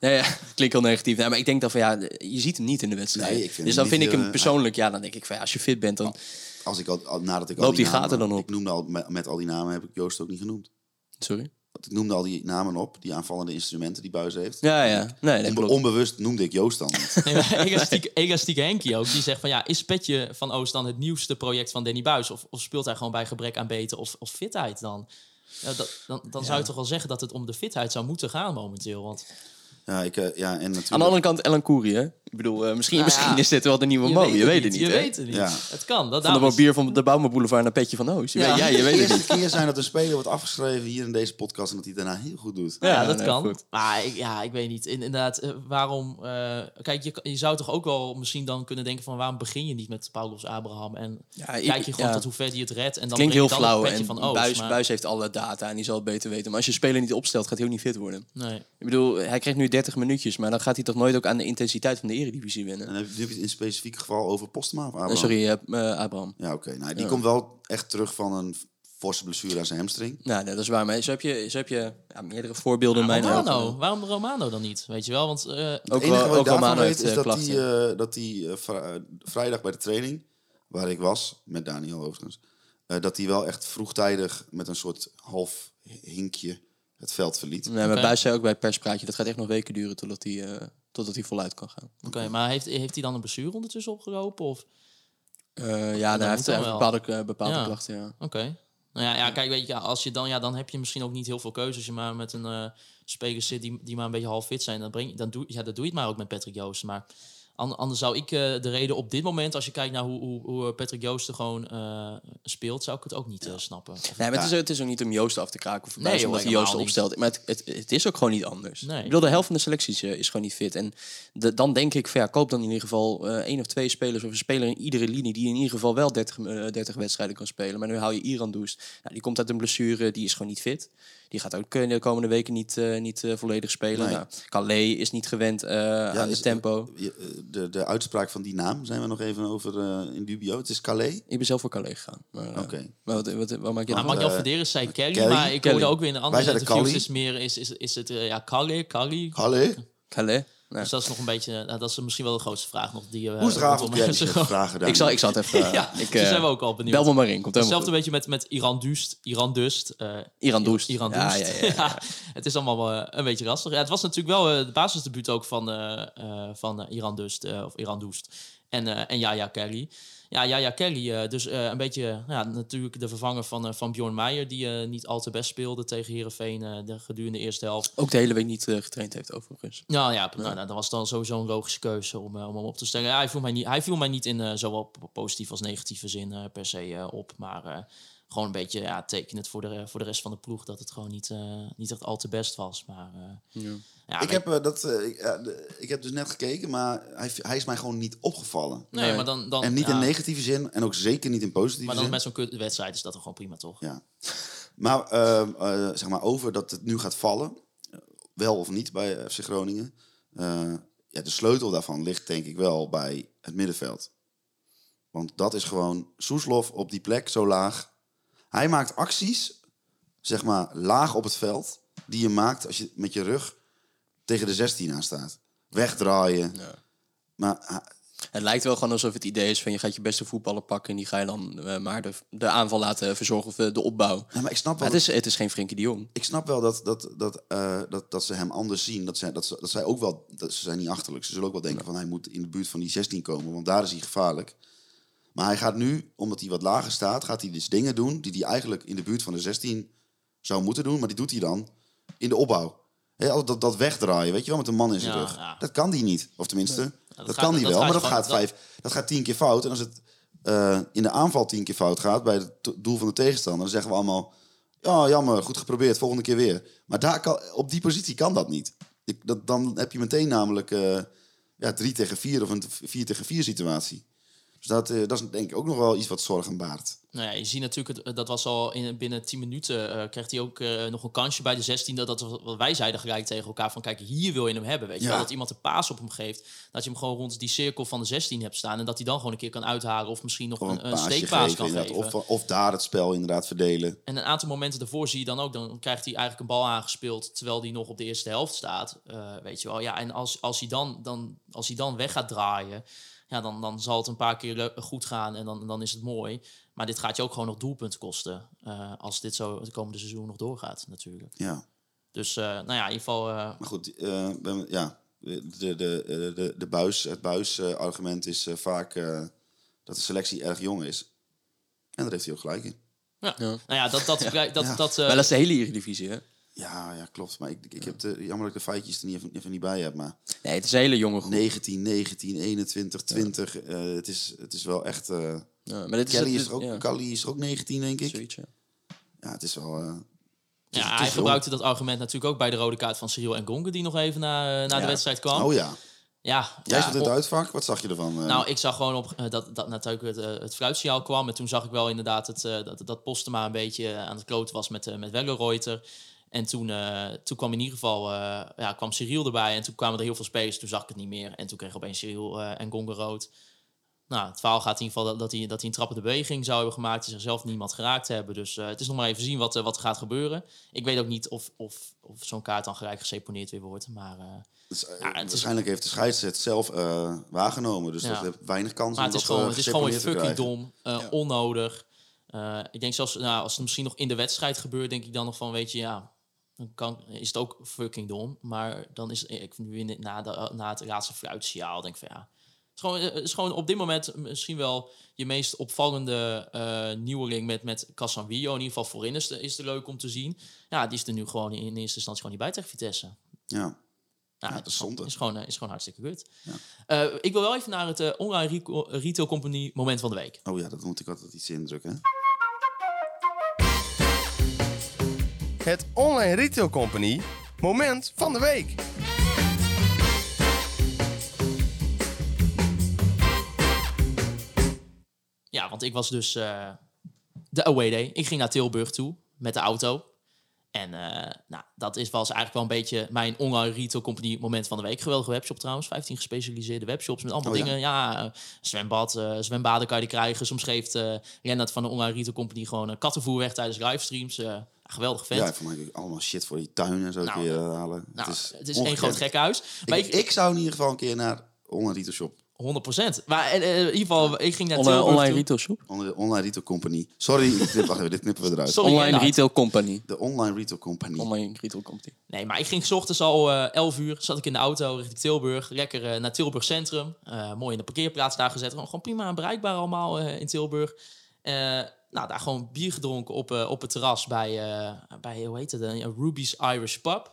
Ja, ja, klinkt heel negatief. Nou, maar ik denk dan van ja, je ziet hem niet in de wedstrijd. Nee, dus dan vind ik hem persoonlijk, ja, dan denk ik van ja, als je fit bent, dan. Als ik al, al- nadat ik al die namen- gaten dan op? Ik noemde al, met, met al die namen heb ik Joost ook niet genoemd. Sorry. Want Ik noemde al die namen op, die aanvallende instrumenten die Buis heeft. Ja, ja. Nee, dat Onbe- klopt. onbewust noemde ik Joost dan. Nee, Henkie ook. Die zegt van ja, is Petje van Oost dan het nieuwste project van Danny Buis? Of, of speelt hij gewoon bij gebrek aan beter of, of fitheid dan? Ja, dat, dan dan zou je toch wel zeggen dat het om de fitheid zou moeten gaan momenteel. Want Ja, ik, eh, ja, en natuurlijk... Aan de andere kant, Ellen Koeri, hè? Ik bedoel, eh, misschien, Nou misschien ja, is dit wel de nieuwe Mo. Je weet het niet, Je weet het niet. Ja. Het kan. Dat Van de is- mobier van de Bouwman naar Petje van Oost. Je Ja. weet, ja, je weet de het niet. eerste keer zijn dat een speler wordt afgeschreven hier in deze podcast en dat hij daarna heel goed doet. Ja, Ja, dat nee, kan. goed. Maar ik, ja, ik weet niet. In- Inderdaad, eh, waarom... eh, kijk, je, je zou toch ook wel misschien dan kunnen denken van... waarom begin je niet met Paulus Abraham? En Ja, ik- kijk je gewoon ja. tot hoe ver die het redt. En dan Klinkt heel je dan flauw en van Oost. Buis, maar- Buis heeft alle data en die zal het beter weten. Maar als je speler niet opstelt, gaat hij ook niet fit worden. Nee. Ik bedoel, hij krijgt nu 30 minuutjes, maar dan gaat hij toch nooit ook aan de intensiteit van de eredivisie winnen. En dan heb je het in specifiek geval over Postma of Abraham? Eh, sorry, eh, eh, Abraham. Ja, oké. Nou, die Ja. komt wel echt terug van een forse blessure aan zijn hamstring. Nou, nee, dat is waar. Maar zo heb je, zo heb je ja, meerdere voorbeelden in mijn Romano. ogen. Waarom Romano dan niet? Weet je wel? Want eh, Ook, Het enige wat ik daarvan Romano weet heeft is dat hij, dat hij vri- vrijdag bij de training, waar ik was, met Daniel overigens, eh, dat hij wel echt vroegtijdig met een soort half hinkje het veld verliet. Nee, maar Oké. Buis zei ook bij het perspraatje, dat gaat echt nog weken duren totdat hij, eh, totdat hij voluit kan gaan. Oké, maar heeft, heeft hij dan een blessure ondertussen opgelopen? Of... Eh, ja, hij heeft, hij heeft bepaalde, eh, bepaalde Ja. klachten, ja. Oké. Nou ja, ja, kijk, weet je, als je dan, ja, dan heb je misschien ook niet heel veel keuze. Als je maar met een eh speler zit die, die maar een beetje half fit zijn, dan, breng, dan, doe, ja, dan doe je het maar ook met Patrick Joost. Maar anders zou ik eh, de reden op dit moment, als je kijkt naar hoe, hoe, hoe Patrick Joost er gewoon eh, speelt, zou ik het ook niet eh, snappen. Nee, maar het, is, het is ook niet om Joost af te kraken of Nee, joh, omdat hij helemaal Joost niet. opstelt. Maar het, het, het is ook gewoon niet anders. Nee. Ik bedoel, de helft van de selecties eh, is gewoon niet fit. En de- dan denk ik, van, ja, koop dan in ieder geval eh één of twee spelers of een speler in iedere linie die in ieder geval wel 30, eh, 30 wedstrijden kan spelen. Maar nu hou je Iran Doest. Nou, die komt uit een blessure, die is gewoon niet fit. Die gaat ook de komende weken niet, eh, niet eh, volledig spelen. Nee. Nou, Calais is niet gewend eh, aan is- het tempo. De, de uitspraak van die naam zijn we nog even over eh, in dubio. Het is Calais. Ik ben zelf voor Calais gegaan. Maar, eh, Oké. maar wat, wat, wat maak je Nou? Mark-Jan Verderes zei Kelly, Kelly. maar ik hoorde ook weer in een andere interviews Callie. is meer is, is, is het ja Callie, Callie. Calais? Calais? Nou, Dus dat is nog een beetje, nou, dat is misschien wel de grootste vraag nog die. eh, Hoe is zo- zegt vragen daar? ik, zal, ik zal het even... eh, Ja, ik, eh, zijn we ook al benieuwd. Bel me maar in, komt helemaal Hetzelfde goed. beetje met, met Iran Dust. Iran Dust. eh, Iran Doest. Iran Ja, Doest. ja, ja, ja. het is allemaal eh, een beetje lastig. Ja, het was natuurlijk wel eh, de basisdebuut ook van, eh, eh, van eh, Iran Dust. eh, of Iran Doest. En, eh en Yaya Kelly. Ja, Yaya Kelly. eh, dus eh, een beetje ja, natuurlijk de vervanger van, eh, van Bjorn Meijer. Die niet al te best speelde tegen Herenveen de gedurende de eerste helft. Ook de hele week niet getraind heeft, overigens. Nou ja, nou, nou, dat was dan sowieso een logische keuze om, om hem op te stellen. Ja, hij, viel mij niet, hij viel mij niet in zowel positief als negatieve zin per se op. Maar gewoon een beetje ja, tekenend voor de, voor de rest van de ploeg dat het gewoon niet, eh, niet echt al te best was. Maar eh, ja, Ik heb, eh, dat, eh, ik, de- ik heb dus net gekeken, maar hij, hij is mij gewoon niet opgevallen. nee, maar dan, dan, En niet ja, in negatieve zin en ook zeker niet in positieve Maar dan zin. met zo'n wedstrijd is dat toch gewoon prima, toch? Ja. Maar, ehm, eh, zeg maar over dat het nu gaat vallen, wel of niet bij FC Groningen. eh, ja, de sleutel daarvan ligt denk ik wel bij het middenveld. Want dat is gewoon Soeslof op die plek zo laag. Hij maakt acties, zeg maar, laag op het veld, die je maakt als je met je rug tegen de 16 aan staat. Wegdraaien. Maar ah, Het lijkt wel gewoon alsof het idee is van je gaat je beste voetballer pakken en die ga je dan eh, maar de, de aanval laten verzorgen of eh, de opbouw. ja, maar ik snap wel, het is, het is geen Frenkie de Jong. ik snap wel dat, dat, dat, eh, dat, dat ze hem anders zien. Dat, zij, dat, ze, dat zij ook wel, dat ze zijn niet achterlijk. Ze zullen ook wel denken van hij moet in de buurt van die 16 komen, want daar is hij gevaarlijk. Maar hij gaat nu, omdat hij wat lager staat, gaat hij dus dingen doen die hij eigenlijk in de buurt van de 16 zou moeten doen, maar die doet hij dan in de opbouw. Dat, dat wegdraaien, weet je wel, met een man in zijn Ja, rug. ja. Dat kan die niet. Of tenminste, dat, gaat- kan die wel, gaat maar dat gaat, vijf, dat gaat tien keer fout. En als het eh, in de aanval tien keer fout gaat, bij het doel van de tegenstander, dan zeggen we allemaal... Ja, jammer, goed geprobeerd, volgende keer weer. Maar daar kan, op die positie kan dat niet. Ik, dat, dan heb je meteen namelijk eh, ja, drie tegen vier of een vier tegen vier situatie. Dus dat, eh, dat is denk ik ook nog wel iets wat zorgen baart. Nou ja, je ziet natuurlijk, het, dat was al in, binnen 10 minuten, eh kreeg hij ook eh, nog een kansje bij de 16. Dat, dat wat wij zeiden gelijk tegen elkaar van, kijk, hier wil je hem hebben. Weet je Ja. wel, dat iemand een paas op hem geeft. Dat je hem gewoon rond die cirkel van de 16 hebt staan. En dat hij dan gewoon een keer kan uithalen of misschien nog Gewoon een, een steekpaas geven, kan geven. Of, of daar het spel inderdaad verdelen. En een aantal momenten daarvoor zie je dan ook, dan krijgt hij eigenlijk een bal aangespeeld terwijl hij nog op de eerste helft staat. Eh, weet je wel, ja, en als, als, hij dan, dan, als hij dan weg gaat draaien, ja, dan, dan zal het een paar keer goed gaan en dan, dan is het mooi. Maar dit gaat je ook gewoon nog doelpunten kosten eh, als dit zo het komende seizoen nog doorgaat, natuurlijk. Ja. Dus, eh, nou ja, in ieder geval. eh, Maar goed, eh, ja, de, de, de, de, de buis, het buis-argument is eh, vaak eh, dat de selectie erg jong is. En daar heeft hij ook gelijk in. ja. Nou ja, dat, dat, dat, dat, dat, eh, Maar dat is de hele Eredivisie, hè? Ja, ja, klopt. Maar ik, ik heb de, jammer dat ik de feitjes er niet even, even niet bij heb. Maar Nee, het is een hele jonge groep. 19, 19, 21, 20. eh, het, is, het is wel echt... eh Ja, maar dit is, Kelly het- is, er ook, ja, Kelly is er ook 19, denk ik. zoiets, ja. Ja, het is wel... eh, het is- ja, is hij gebruikte dat argument natuurlijk ook bij de rode kaart van Cyril en Gonge, die nog even na, na de wedstrijd kwam. Oh ja. Ja, Jij ja, zat in het uitvak. Wat zag je ervan? eh? Nou, ik zag gewoon op eh, dat, dat natuurlijk het, eh, het fluitsignaal kwam. En toen zag ik wel inderdaad het, eh, dat, dat Postema een beetje aan het kloten was met, eh met Wellenreuter. En toen, eh, toen kwam in ieder geval eh, ja, kwam Cyril erbij. En toen kwamen er heel veel spelers. Toen zag ik het niet meer. En toen kreeg opeens Cyril eh, en Gonga rood. Nou, het verhaal gaat in ieder geval dat, dat, hij, dat hij een trappende beweging zou hebben gemaakt. Die zichzelf niemand geraakt hebben. Dus het is nog maar even zien wat, wat er gaat gebeuren. Ik weet ook niet of, of, of zo'n kaart dan gelijk geseponeerd weer wordt. Maar, Dus, Ja, is- waarschijnlijk heeft de scheids het zelf waargenomen. Dus Ja. dat heeft weinig kans Maar om het is dat, gewoon, het is gewoon weer fucking dom, onnodig. Ik denk zelfs, nou, als het misschien nog in de wedstrijd gebeurt, denk ik dan nog van, weet je, ja, dan kan, is het ook fucking dom. Maar dan is ik nu na, de, na het laatste fluitsignaal, denk ik van ja. Het is, gewoon, het is gewoon op dit moment misschien wel je meest opvallende eh nieuweling met, met Casanvillo. In ieder geval voorin is de, is de leuk om te zien. Ja, die is er nu gewoon in eerste instantie gewoon niet bij tegen Vitesse. Ja. Ja, Ja, het dat is zonde. is, gewoon, is gewoon hartstikke kut. Eh, ik wil wel even naar het eh, online retail company moment van de week. Oh ja, dat moet ik altijd iets indrukken. Het Online Retail Company moment van de week. Ja, want ik was dus eh, de away day. Ik ging naar Tilburg toe met de auto. En eh, nou, dat is, was eigenlijk wel een beetje mijn online retail company moment van de week. Geweldige webshop trouwens. 15 gespecialiseerde webshops met allemaal Oh dingen. Ja, eh, zwembad, zwembaden kan je die krijgen. Soms geeft Lennart van de online retail company gewoon kattenvoer weg tijdens livestreams. Eh, geweldig vent. Ja, voor mij allemaal shit voor die tuin en zo Nou, je eh, halen. nou, het is, één ongekend. groot gekhuis. Maar Ik, ik, ik zou in ieder geval een keer naar Online Retail Shop. 100%. Maar eh, eh, in ieder geval, ik ging naar Online, online retail shop? Online, online Retail Company. Sorry, knip, wacht even, dit knippen we eruit. Sorry, Online retail company. De Online Retail Company. Online retail company. Nee, maar ik ging 's ochtends al eh 11 uur, zat ik in de auto richting Tilburg. Lekker eh, naar Tilburg Centrum. Eh, mooi in de parkeerplaats daar gezet. Gewoon, gewoon prima bereikbaar allemaal eh, in Tilburg. Eh, nou, daar gewoon bier gedronken op, eh, op het terras bij, eh, bij, hoe heet het, eh, Ruby's Irish Pub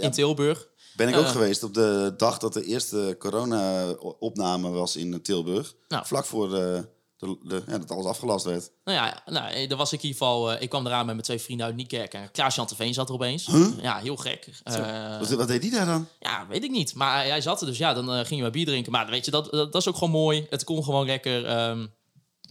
in Tilburg. ben ik ook eh. geweest op de dag dat de eerste corona-opname was in Tilburg. Nou. Vlak voor de, de, de- ja, dat alles afgelast werd. Nou ja, nou, daar was ik in ieder geval... ik kwam eraan met mijn twee vrienden uit Niekerk. En Klaas-Jan Veen zat er opeens. Ja, heel gek. Wat, wat deed die daar dan? Ja, weet ik niet. Maar hij zat er dus, ja, dan gingen we bier drinken. Maar weet je, dat, dat, dat is ook gewoon mooi. Het kon gewoon lekker. ehm,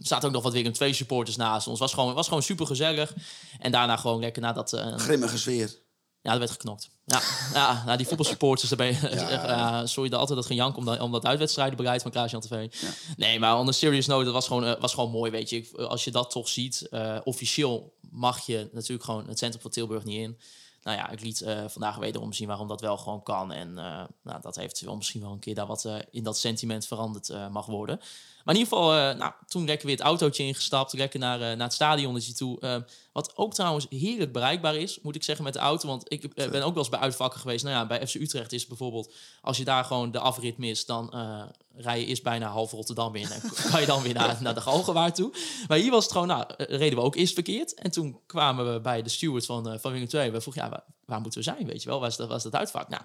er zaten ook nog wat Willem twee supporters naast ons. Was gewoon, was gewoon super gezellig. En daarna gewoon lekker nadat... eh Grimmige sfeer. ja, er werd geknokt. Ja, ja nou, die voetbalsupporters, daar ben je... Ja. Ja. sorry, altijd dat gejank om, dat- om dat uitwedstrijdenbeleid van Klaas-Jan TV. Nee, maar on a serious note, dat was gewoon, eh, was gewoon mooi, weet je. Als je dat toch ziet, eh, officieel mag je natuurlijk gewoon het centrum van Tilburg niet in. Nou ja, ik liet eh, vandaag wederom zien waarom dat wel gewoon kan. En eh, nou, dat heeft wel misschien wel een keer daar wat eh, in dat sentiment veranderd mag worden. Maar in ieder geval, nou, toen lekker weer het autootje ingestapt. Lekker naar, naar het stadionnetje toe. Wat ook trouwens heerlijk bereikbaar is, moet ik zeggen, met de auto. Want ik ben ook wel eens bij uitvakken geweest. Nou ja, bij FC Utrecht is bijvoorbeeld... als je daar gewoon de afrit mist... dan eh, rij je eerst bijna half Rotterdam in... en kan je dan weer naar, naar de Galgenwaard toe. Maar hier was het gewoon... Nou, eh, reden we ook eerst verkeerd. En toen kwamen we bij de steward van, eh van Willem II. We vroegen, ja, waar, waar moeten we zijn, weet je wel? Waar is dat, waar is dat uitvak? Nou,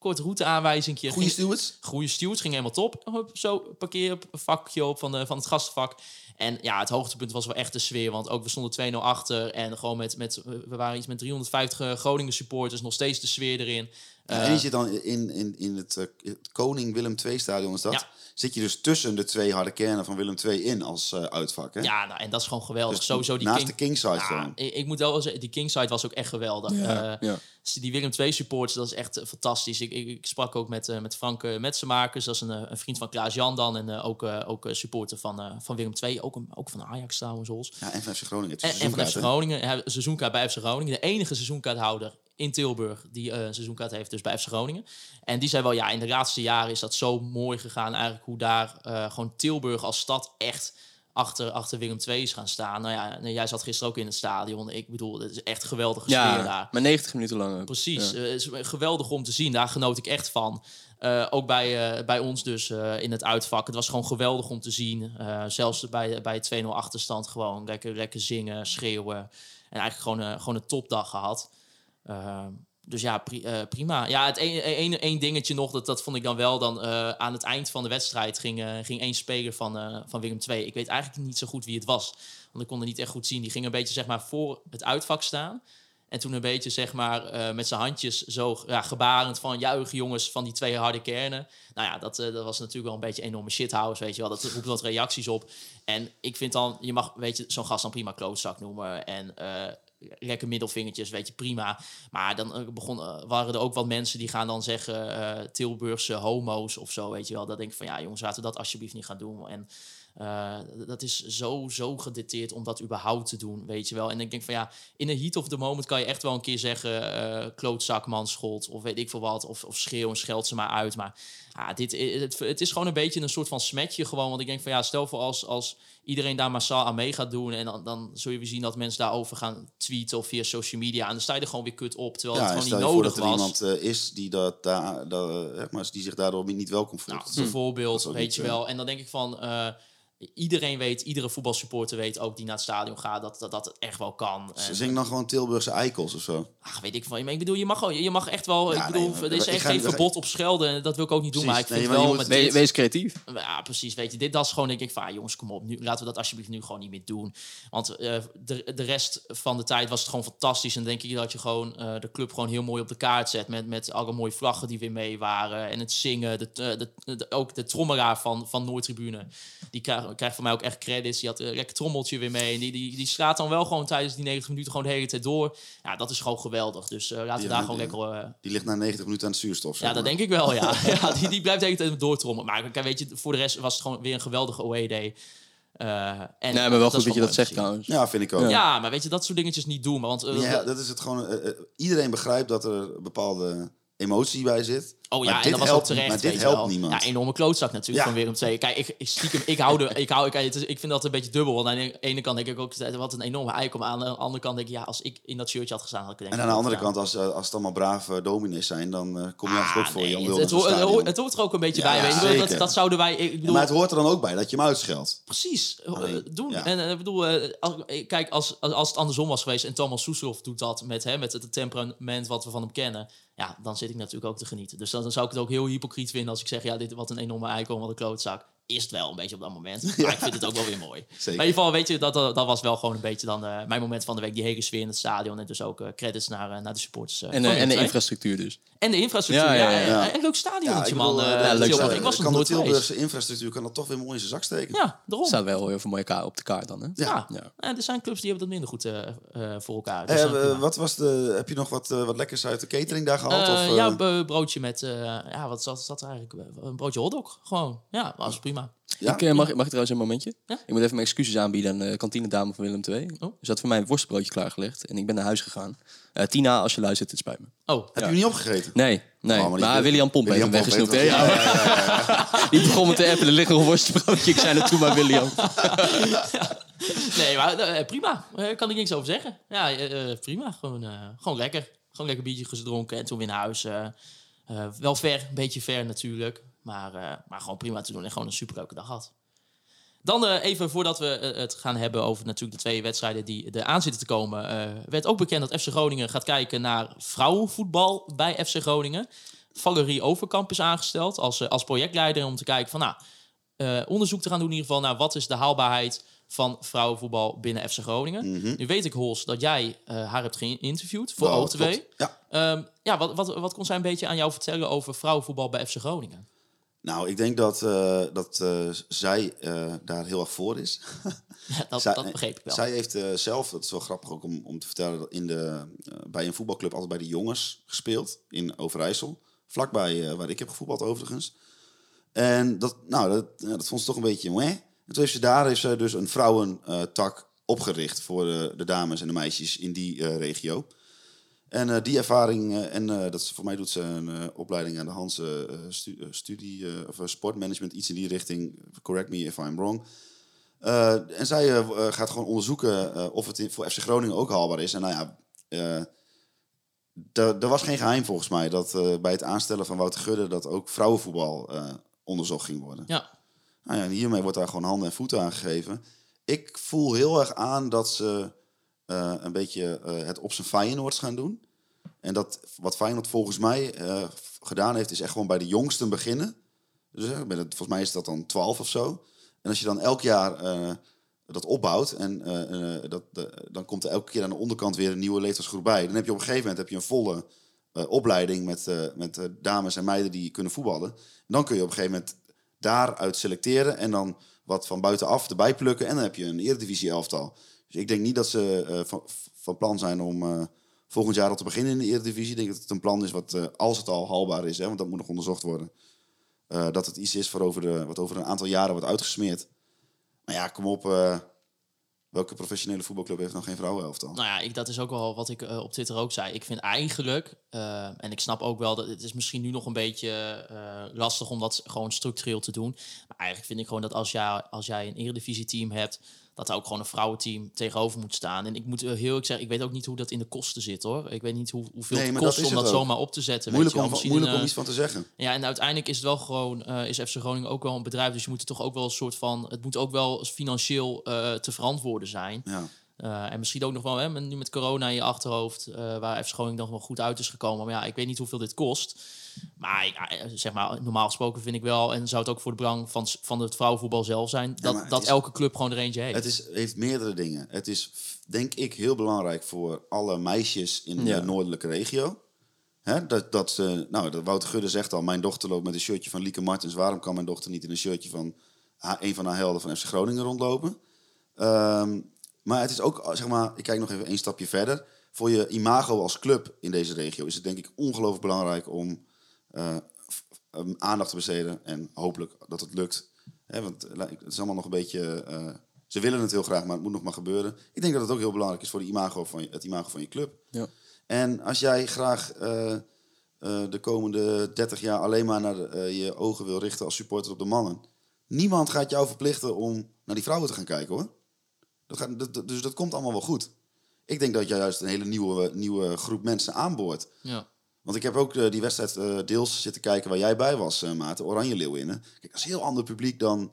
korte routeaanwijzing. Goede stewards? Goede stewards, ging helemaal top. Zo, parkeervakje op van, de, van het gastenvak. En ja, het hoogtepunt was wel echt de sfeer. Want ook we stonden 2-0 achter. En gewoon met, met, we waren iets met 350 Groningen supporters. Nog steeds de sfeer erin. Ja, Eh, en je zit dan in, in, in het, eh, het Koning Willem II stadion, is dat? Ja. Zit je dus tussen de twee harde kernen van Willem II in als eh, uitvak, hè? ja, nou, en dat is gewoon geweldig. Dus Sowieso die naast King- de Kingside Ja, gewoon. ik, ik moet wel zeggen, die Kingside was ook echt geweldig. Ja, Eh, ja. dus Die Willem II supporters, dat is echt fantastisch. Ik, ik, ik sprak ook met, eh, met Frank uh, Metsenmakers, dat is een, een vriend van Klaas Jan dan. En ook, eh, ook supporter van, eh, van Willem II, ook, een, ook van Ajax trouwens. Ja, en van FC Groningen. Het is En, en van FC? Groningen, seizoenkaart bij FC Groningen. De enige seizoenkaarthouder in Tilburg die eh, een seizoenkaart heeft, dus bij FC Groningen. En die zei wel, ja, in de laatste jaren is dat zo mooi gegaan. Eigenlijk hoe daar eh, gewoon Tilburg als stad echt achter, achter Willem II is gaan staan. Nou ja, jij zat gisteren ook in het stadion. Ik bedoel, het is echt sfeer Ja, daar. maar 90 minuten lang ook. Precies, Ja. eh, het is geweldig om te zien. Daar genoot ik echt van. Ook bij, bij ons dus in het uitvak. Het was gewoon geweldig om te zien. Zelfs bij, bij 2-0 achterstand gewoon lekker, lekker zingen, schreeuwen. En eigenlijk gewoon, gewoon een topdag gehad. Eh, dus ja, eh, prima. Ja, het één, dingetje nog, dat, dat vond ik dan wel. Dan, eh, aan het eind van de wedstrijd ging, eh, ging één speler van, van Willem II. Ik weet eigenlijk niet zo goed wie het was. Want ik kon het niet echt goed zien. Die ging een beetje zeg maar, voor het uitvak staan. En toen een beetje, zeg maar, met zijn handjes zo ja, gebarend van juichen jongens van die twee harde kernen. Nou ja, dat, dat was natuurlijk wel een beetje een enorme shithouse, weet je wel. Dat roept wat reacties op. En ik vind dan, je mag, weet je, zo'n gast dan prima klootzak noemen. En lekker middelvingertjes, weet je, prima. Maar dan eh, begon, eh, waren er ook wat mensen die gaan dan zeggen eh, Tilburgse homo's of zo, weet je wel. Dat denk ik van, ja jongens, laten we dat alsjeblieft niet gaan doen. En dat is zo, zo gedicteerd om dat überhaupt te doen, weet je wel. En ik denk van ja, in een heat of the moment kan je echt wel een keer zeggen... eh klootzak, manschot of weet ik veel wat. Of, of schreeuw en scheld ze maar uit. Maar dit, het, het is gewoon een beetje een soort van smetje gewoon. Want ik denk van ja, stel voor als, als iedereen daar massaal aan mee gaat doen... en dan, dan zul je weer zien dat mensen daarover gaan tweeten of via social media... en dan sta je er gewoon weer kut op, terwijl Ja, het gewoon niet nodig er was. iemand eh, is die, dat, daar, dat, eh, maar die zich daardoor niet welkom voelt. Nou, bijvoorbeeld, weet je eh, wel. En dan denk ik van... iedereen weet, iedere voetbalsupporter weet ook die naar het stadion gaat... dat, dat, dat het echt wel kan. En- Zing dan gewoon Tilburgse eikels of zo. Ach, weet ik van. Maar ik bedoel, je mag, gewoon, je mag echt wel. Ja, ik bedoel, nee, er is echt geen verbod op schelden. Dat wil ik ook niet doen. Maar ik vind Nee, wel je met moet- We- dit- wees creatief. ja, precies. Weet je, dit dat is gewoon denk ik van, ah, jongens, kom op, nu laten we dat alsjeblieft nu gewoon niet meer doen. Want eh, de, de rest van de tijd was het gewoon fantastisch. En denk ik dat je gewoon eh, de club gewoon heel mooi op de kaart zet met met alle mooie vlaggen die weer mee waren en het zingen, de, de, de- ook de trommelaar van van Noordtribune, die krijgt krijgt van mij ook echt credits. Die had een lekker trommeltje weer mee. En die, die, die slaat dan wel gewoon tijdens die 90 minuten gewoon de hele tijd door. Ja, dat is gewoon geweldig. Dus eh, laten we daar gewoon lekker. eh, Die ligt na 90 minuten aan het zuurstof. ja, dat denk ik wel, ja. ja die, die blijft de hele tijd doortrommen. Maar kijk, weet je, voor de rest was het gewoon weer een geweldige away day. Eh, en Nee, maar wel goed dat je dat zegt trouwens. Ja, vind ik ook. Ja, maar weet je, dat soort dingetjes niet doen. Want, eh, Ja, dat is het gewoon. eh, eh, iedereen begrijpt dat er bepaalde emotie bij zit. Oh ja, Maar en dat was ook terecht. Maar dit weet je helpt wel. niemand. Ja, enorme klootzak natuurlijk Ja. van Willem II. Kijk, ik, ik, stiekem, ik, hou ik, hou, ik, ik vind dat een beetje dubbel. Want aan de ene kant denk ik ook, wat een enorme eikel. Maar aan de andere kant denk ik, ja, als ik in dat shirtje had gestaan, had ik het En denk aan de andere gedaan. kant, als, eh, als het allemaal brave dominees zijn, dan eh, kom je Ah, voor nee, Jan het, het, het, hoort- er ook een beetje Ja, bij. ja, je. Dat, dat zouden wij... Ik bedoel, Maar het hoort er dan ook bij dat je hem uitscheldt. Precies, eh, doen. En ik bedoel, als, kijk, als, als als het andersom was geweest en Thomas Soeslof doet dat met, hè, met het temperament wat we van hem kennen, ja, dan zit ik natuurlijk ook te genieten. Dus dan, dan zou ik het ook heel hypocriet vinden als ik zeg, ja, dit wat een enorme eikel, wat een klootzak. Is het wel een beetje op dat moment. Maar ik vind het ook wel weer mooi. Maar in ieder geval, weet je, dat, dat, dat was wel gewoon een beetje dan eh, mijn moment van de week. Die hele sfeer in het stadion. En dus ook eh, credits naar, eh, naar de supporters. eh, En, en de infrastructuur dus. en de infrastructuur. Ja, Ja, ja, ja, ja. En leuk stadionnetje, ik man. bedoel, ja, leuk stadion. Ik was er kan nog de nooit geweest. Tilburgse infrastructuur kan dat toch weer mooi in zijn zak steken. Ja, daarom. Staat wel heel veel mooie ka- op de kaart dan, hè? Ja. Ja. En er zijn clubs die hebben dat minder goed eh, eh, voor elkaar. Dus, wat was de, heb je nog wat, wat lekkers uit de catering daar gehad? Eh, of, eh, ja, broodje met, eh, ja, wat zat, zat er eigenlijk? Een broodje hotdog, gewoon. Ja, was prima. Ja? Ik, eh, mag, mag ik trouwens een momentje? Ja. Ik moet even mijn excuses aanbieden aan de kantinedame van Willem II. Oh. Ze had voor mij een worstbroodje klaargelegd en ik ben naar huis gegaan. Eh, Tina, als je luistert, het spijt me. Oh, Heb je niet opgegeten? Nee, nee. Oh, maar maar William Pomp heeft hem weggesnoept. Ja, Die begon me te appen, er ligt nog een worstbroodje. Ik zei naartoe maar William. nee, maar eh, prima. Daar kan ik niks over zeggen. Ja, eh, eh, prima. Gewoon, eh, gewoon lekker. Gewoon lekker biertje gedronken en toen weer naar huis. eh, eh, wel ver, een beetje ver natuurlijk. Maar, eh, maar gewoon prima te doen en gewoon een superleuke dag gehad. Dan eh, even voordat we eh, het gaan hebben over natuurlijk de twee wedstrijden die er aan zitten te komen. werd ook bekend dat FC Groningen gaat kijken naar vrouwenvoetbal bij FC Groningen. Valerie Overkamp is aangesteld als, als projectleider om te kijken van nou, onderzoek te gaan doen in ieder geval naar wat is de haalbaarheid van vrouwenvoetbal binnen FC Groningen. Nu weet ik, Hols, dat jij haar hebt geïnterviewd voor Mhm. OTW. klopt. Ja. Ehm, ja, wat, wat, wat kon zij een beetje aan jou vertellen over vrouwenvoetbal bij FC Groningen? Nou, ik denk dat, eh, dat eh, zij eh, daar heel erg voor is. Ja, dat, zij, dat begreep ik wel. Zij heeft zelf, dat is wel grappig ook om, om te vertellen, in de, bij een voetbalclub altijd bij de jongens gespeeld in Overijssel. Vlakbij waar ik heb gevoetbald overigens. En dat, nou, dat, ja, dat vond ze toch een beetje meh. En toen heeft ze daar heeft ze dus een vrouwentak opgericht voor de, de dames en de meisjes in die regio. En eh, die ervaring, eh, en eh, dat is, voor mij doet ze een opleiding aan de Hanse stu- studie of sportmanagement, iets in die richting. Correct me if I'm wrong. En zij gaat gewoon onderzoeken of het in- voor FC Groningen ook haalbaar is. En nou ja, er was geen geheim volgens mij dat bij het aanstellen van Wouter Gudde dat ook vrouwenvoetbal onderzocht ging worden. Ja, Nou ja, en hiermee wordt daar gewoon handen en voeten aangegeven. Ik voel heel erg aan dat ze eh, een beetje eh, het op zijn Feyenoords gaan doen. En dat wat Feyenoord volgens mij eh, gedaan heeft, is echt gewoon bij de jongsten beginnen. Dus de- volgens mij is dat dan 12 of zo. En als je dan elk jaar dat opbouwt en dat, dan komt er elke keer aan de onderkant weer een nieuwe leeftijdsgroep bij. Dan heb je op een gegeven moment heb je een volle opleiding met, met dames en meiden die kunnen voetballen. En dan kun je op een gegeven moment daaruit selecteren en dan wat van buitenaf erbij plukken. En dan heb je een eredivisie elftal. Dus ik denk niet dat ze eh, van, plan zijn om eh, volgend jaar al te beginnen in de eredivisie. Ik denk dat het een plan is wat, eh, als het al haalbaar is, hè, want dat moet nog onderzocht worden. dat het iets is voor over de, wat over een aantal jaren wordt uitgesmeerd. Maar ja, kom op. welke professionele voetbalclub heeft nog geen vrouwenelftal? nou ja, ik, dat is ook wel wat ik op Twitter ook zei. Ik vind eigenlijk, en ik snap ook wel dat het is misschien nu nog een beetje lastig om dat gewoon structureel te doen. Maar eigenlijk vind ik gewoon dat als jij, als jij een eredivisie-team hebt, dat er ook gewoon een vrouwenteam tegenover moet staan. En ik moet eh, heel eerlijk zeggen, ik weet ook niet hoe dat in de kosten zit hoor. Ik weet niet hoe, hoeveel Nee, het kost dat om dat ook. zomaar op te zetten. moeilijk weet om, je moeilijk om een, iets van te zeggen. Ja, en uiteindelijk is het wel gewoon, eh, is FC Groningen ook wel een bedrijf, dus je moet er toch ook wel een soort van, het moet ook wel financieel eh, te verantwoorden zijn. Ja. Eh, en misschien ook nog wel, hè, nu met corona in je achterhoofd, eh, waar FC Groningen nog wel goed uit is gekomen. Maar ja, ik weet niet hoeveel dit kost. Maar ja, eh, zeg maar, normaal gesproken vind ik wel, en zou het ook voor de belang van, van het vrouwenvoetbal zelf zijn, dat, het dat is- elke club gewoon er eentje heeft. Het is, heeft meerdere dingen. Het is, denk ik, heel belangrijk voor alle meisjes in Ja. de noordelijke regio. Hè, dat, dat, ze- nou, dat Wouter Gudde zegt al, mijn dochter loopt met een shirtje van Lieke Martens. Waarom kan mijn dochter niet in een shirtje van haar- een van haar helden van FC Groningen rondlopen? Ehm, maar het is ook, zeg maar, ik kijk nog even één stapje verder. Voor je imago als club in deze regio is het denk ik ongelooflijk belangrijk om eh, um, aandacht te besteden. En hopelijk dat het lukt. Hè, want eh, het is allemaal nog een beetje... eh, ze willen het heel graag, maar het moet nog maar gebeuren. Ik denk dat het ook heel belangrijk is voor de imago van je, het imago van je club. Ja. En als jij graag eh, eh, de komende 30 jaar alleen maar naar de, eh, je ogen wil richten als supporter op de mannen. Niemand gaat jou verplichten om naar die vrouwen te gaan kijken hoor. Dat gaat, dat- dus dat komt allemaal wel goed. Ik denk dat jij juist een hele nieuwe, nieuwe groep mensen aanboort. ja. Want ik heb ook eh, die wedstrijd eh, deels zitten kijken waar jij bij was, eh Maarten. Oranje Leeuwinnen. Kijk, dat is een heel ander publiek dan,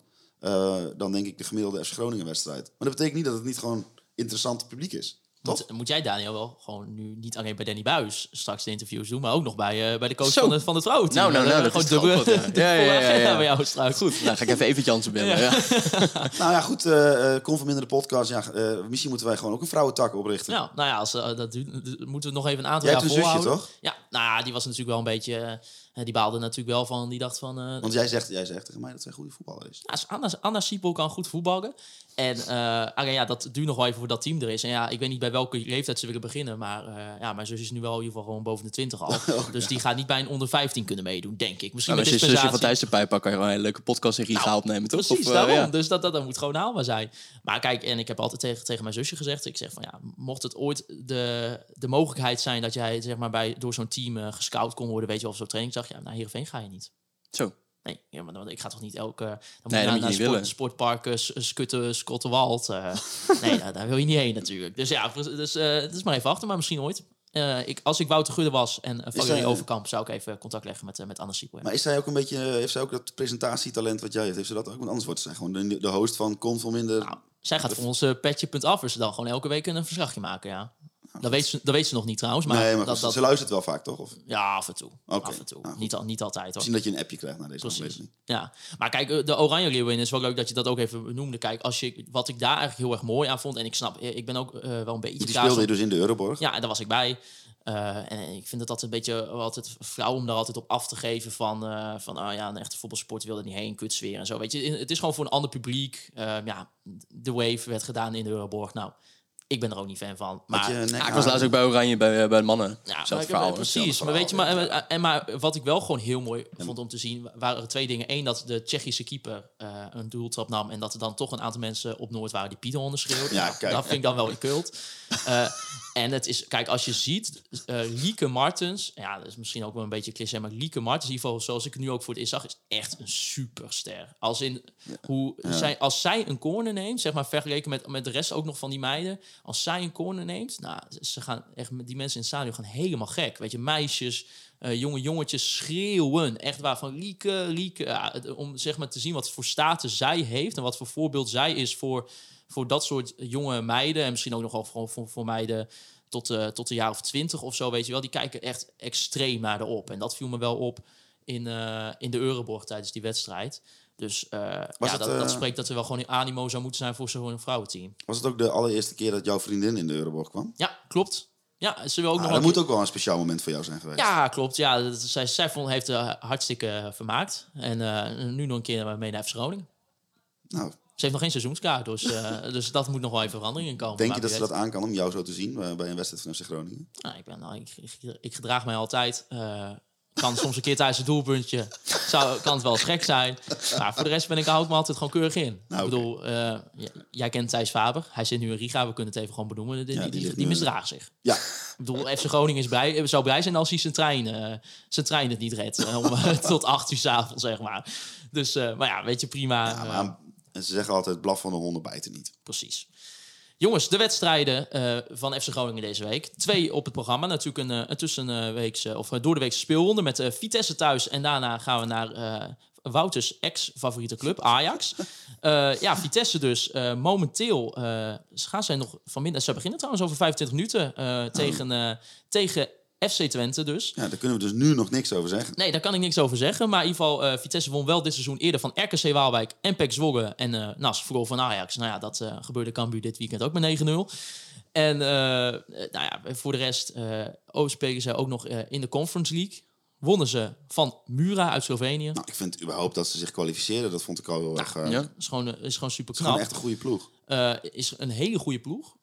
dan denk ik de gemiddelde FC Groningen wedstrijd. Maar dat betekent niet dat het niet gewoon interessant publiek is. Toch? Moet, moet jij Daniel wel gewoon nu niet alleen bij Danny Buis straks de interviews doen, maar ook nog bij, eh, bij de coach Zo. van, het van het. Nou, nou, nou, Dan, eh, dat is wat, ja. Ja, ja, ja, ja. bij jou straks. Goed, nou ga ik even even Jansen bellen. Ja. Nou ja, goed. eh eh Conform in de podcast. Ja, eh, misschien moeten wij gewoon ook een vrouwentak oprichten. Nou, nou ja, als, dat moeten we nog even een aantal Jij jaar hebt een zusje, toch? Ja, nou ja, die was natuurlijk wel een beetje... die baalde natuurlijk wel van, die dacht van... eh, Want jij zegt, jij zegt tegen mij dat zij een goede voetballer is. Ja, Anna, Anna Siepel kan goed voetballen. En eh, alleen ja, dat duurt nog wel even voor dat team er is. En ja, ik weet niet bij welke leeftijd ze willen beginnen. Maar eh, ja, mijn zus is nu wel in ieder geval gewoon boven de 20 al. dus die gaat niet bij een onder 15 kunnen meedoen, denk ik. Misschien Nou, met als je zusje van. Thijs de Pijpa kan je gewoon een leuke podcast in Riga Nou, opnemen, toch? Precies, Of, daarom. ja. Dus dat, dat, dat moet gewoon haalbaar zijn. Maar kijk, en ik heb altijd tegen, tegen mijn zusje gezegd... ik zeg van ja, mocht het ooit de, de mogelijkheid zijn... dat jij zeg maar, bij, door zo'n team eh, gescout kon worden... weet je wel, of zo'n trainingsdag... ja, naar Heerenveen ga je niet. Zo. Nee, ja, maar dan, ik ga toch niet elke... Dan moet Nee, je naar, naar sport, willen. sportparken, Skutte, Skottenwald. eh nee, daar, daar wil je niet heen natuurlijk. Dus ja, dus, eh, het is maar even achter, maar misschien ooit. Eh, ik, als ik Wouter Gudde was en uh, Valerie Overkamp... zou ik even contact leggen met, eh, met Anne Siepel. Maar is zij ook een beetje, heeft zij ook dat presentatietalent wat jij hebt? Heeft ze dat ook? Want anders wordt zij gewoon de, de host van Conform in de... Nou, zij gaat voor ons uh, petje.af, dus dan gewoon elke week een verslagje maken, ja. Dat weet, ze, dat weet ze nog niet trouwens. Maar nee, maar dat, ze- dat, ze luistert wel vaak, toch? Of ja, af en toe. Af en toe. Nou, niet, al, niet altijd hoor. misschien dat je een appje krijgt naar deze aflevering. Ja, maar kijk, eh, de Oranje Leeuwin is wel leuk dat je dat ook even noemde. Kijk, als je, wat ik daar eigenlijk heel erg mooi aan vond, en ik snap, eh, ik ben ook eh, wel een beetje. Die speelde op- je dus in de Euroborg. Ja, en daar was ik bij. En ik vind het altijd een beetje altijd flauw om daar altijd op af te geven van, eh, van ah ja, een echte voetbalsport wil er niet heen, kutsfeer en zo. Weet je, het is gewoon voor een ander publiek. Eh, ja, de Wave werd gedaan in de Euroborg. Nou, ik ben er ook niet fan van. Maar ik was laatst ook bij Oranje bij, eh, bij de mannen. ja, maar ik- verhaal. precies. Maar weet je, maar, en, maar wat ik wel gewoon heel mooi vond om te zien, waren er twee dingen. Eén, dat de Tsjechische keeper eh, een doeltrap nam en dat er dan toch een aantal mensen op Noord waren die Pieter onderschreeuwden. Ja, Nou, kijk. Dat vind ik dan wel een Eh, en het is, kijk, als je ziet, eh Lieke Martens, ja, dat is misschien ook wel een beetje cliché, maar Lieke Martens, in ieder geval zoals ik het nu ook voor het eerst zag, is echt een superster. Als in hoe zij, als zij een corner neemt, zeg maar vergeleken met, met de rest ook nog van die meiden, als zij een corner neemt, nou, ze gaan echt, die mensen in het stadion gaan helemaal gek. Weet je, meisjes, eh, jonge jongetjes schreeuwen. Echt waar, van Lieke, Lieke. Ja, om zeg maar te zien wat voor status zij heeft en wat voor voorbeeld zij is voor, voor dat soort jonge meiden. En misschien ook nog wel voor, voor, voor meiden tot, eh tot een jaar of twintig of zo, weet je wel. Die kijken echt extreem naar erop. En dat viel me wel op in, eh, in de Euroborg tijdens die wedstrijd. Dus eh, ja, het, dat, dat eh, spreekt dat er wel gewoon een animo zou moeten zijn voor zo'n vrouwenteam. Was het ook de allereerste keer dat jouw vriendin in de Euroborg kwam? Ja, klopt. Ja, ze wil ook Ah, nog dat moet keer- ook wel een speciaal moment voor jou zijn geweest. Ja, klopt. Ja, dat- zij, zij vond, heeft uh, hartstikke vermaakt. En nu nog een keer mee naar Groningen. Nou, Ze heeft nog geen seizoenskaart, dus, eh, dus dat moet nog wel even verandering in komen. denk je dat ze dat aan kan om jou zo te zien eh, bij een wedstrijd van FC Groningen? Nou, ik, ben, nou, ik, ik, ik gedraag mij altijd. eh, kan soms een keer tijdens het doelpuntje. Zou, kan het wel eens gek zijn. Maar voor de rest ben ik, ik me altijd gewoon keurig in. Nou, ik bedoel, jij kent Thijs Faber. Hij zit nu in Riga. We kunnen het even gewoon benoemen. Die, Ja, die, die misdraagt zich. Ja, Ik bedoel, FC Groningen is blij, zou blij zijn als hij zijn trein, zijn trein het niet redt. om, tot acht uur 's avonds, zeg maar. Dus, maar ja, weet je, prima. ja maar ze zeggen altijd, blaf van de honden bijten niet. precies. Jongens, de wedstrijden eh, van FC Groningen deze week. Twee op het programma. Natuurlijk een, eh, een tussenweekse, of eh, door de weekse speelronde met Vitesse thuis. En daarna gaan we naar Wouters ex-favoriete club, Ajax. Ja, Vitesse dus. momenteel gaan zij nog vanmiddag... Ze beginnen trouwens over 25 minuten tegen, tegen FC Twente dus. Ja, daar kunnen we dus nu nog niks over zeggen. Nee, daar kan ik niks over zeggen. Maar in ieder geval, eh, Vitesse won wel dit seizoen eerder van RKC Waalwijk en PEC Zwolle. En eh nou, verloor van Ajax. Nou ja, dat eh, gebeurde Cambuur dit weekend ook met 9-0. En nou ja, voor de rest spelen ze ook nog in de Conference League. Wonnen ze van Mura uit Slovenië. Nou, ik vind überhaupt dat ze zich kwalificeren, dat vond ik al heel erg... eh, ja. is gewoon, is gewoon super is gewoon knap. echt een goede ploeg. Is een hele goede ploeg.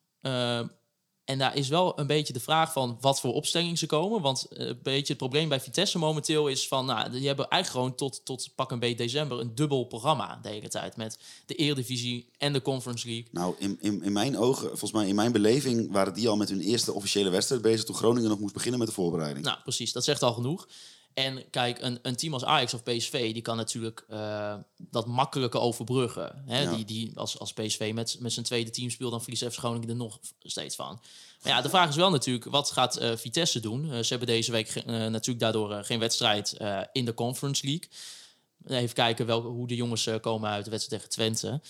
En daar is wel een beetje de vraag van wat voor opstelling ze komen. Want eh, een beetje het probleem bij Vitesse momenteel is van... Nou, die hebben eigenlijk gewoon tot, tot pak een beetje december een dubbel programma de hele tijd. Met de Eredivisie en de Conference League. Nou, in, in, in mijn ogen, volgens mij in mijn beleving, waren die al met hun eerste officiële wedstrijd bezig toen Groningen nog moest beginnen met de voorbereiding. Nou, precies. Dat zegt al genoeg. En kijk, een, een team als Ajax of PSV, die kan natuurlijk eh, dat makkelijker overbruggen. Hè? Ja. Die, die als, als PSV met, met zijn tweede team speelt, dan verliest FC Groningen er nog steeds van. Maar ja, de vraag is wel natuurlijk, wat gaat eh, Vitesse doen? Eh, ze hebben deze week natuurlijk daardoor geen wedstrijd in de Conference League. Even kijken welke, hoe de jongens komen uit de wedstrijd tegen Twente.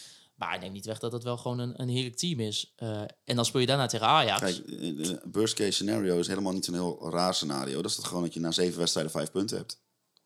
Maar ik neem niet weg dat het wel gewoon een, een heerlijk team is. Eh, en dan speel je daarna tegen Ajax. Kijk, eh, de worst case scenario is helemaal niet zo'n heel raar scenario. Dat is dat gewoon dat je na zeven wedstrijden vijf punten hebt.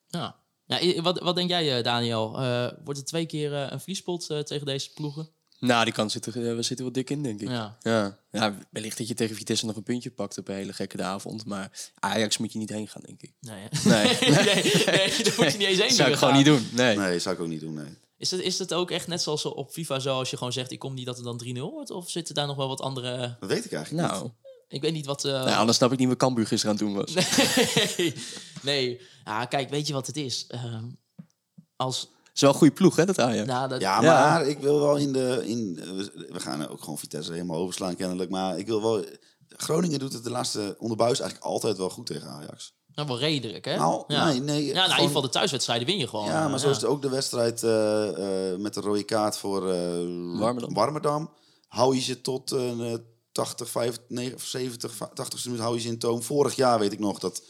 Ja. ja wat, wat denk jij, eh, Daniel? Eh, wordt het twee keer eh, een vliespot eh, tegen deze ploegen? Nou, die kans zit er, we zitten wel dik in, denk ik. Ja. Ja. ja, wellicht dat je tegen Vitesse nog een puntje pakt op een hele gekke avond. Maar Ajax moet je niet heen gaan, denk ik. Nee, hè? Nee. nee, nee, daar moet je niet eens heen Dat zou ik gewoon niet doen. Nee. Nee, zou ik ook niet doen, nee. Is het, is het ook echt net zoals op FIFA zo, als je gewoon zegt, ik kom niet dat het dan 3-0 wordt? Of zitten daar nog wel wat andere... Dat weet ik eigenlijk Nou, niet. Ik weet niet wat... eh, nou, anders snap ik niet wat Cambuur gisteren aan het doen was. nee, nee. Ja, kijk, weet je wat het is? Ehm, als... Het is wel een goede ploeg, hè, dat Ajax. Nou, dat, Ja, Ja. maar ik wil wel in de... In, we- we gaan ook gewoon Vitesse helemaal overslaan kennelijk. Maar ik wil wel... Groningen doet het de laatste onderbuis eigenlijk altijd wel goed tegen Ajax. Nou, wel redelijk, hè? Nou, ja. nee, nee. Ja, nou, in ieder geval de thuiswedstrijden win je gewoon. Ja, maar eh, zo is het ook de wedstrijd eh, eh, met de rode kaart voor eh Warmerdam. Warmerdam. Hou je ze tot eh 80, 75, 70, 80 minuut hou je ze in toom. Vorig jaar weet ik nog dat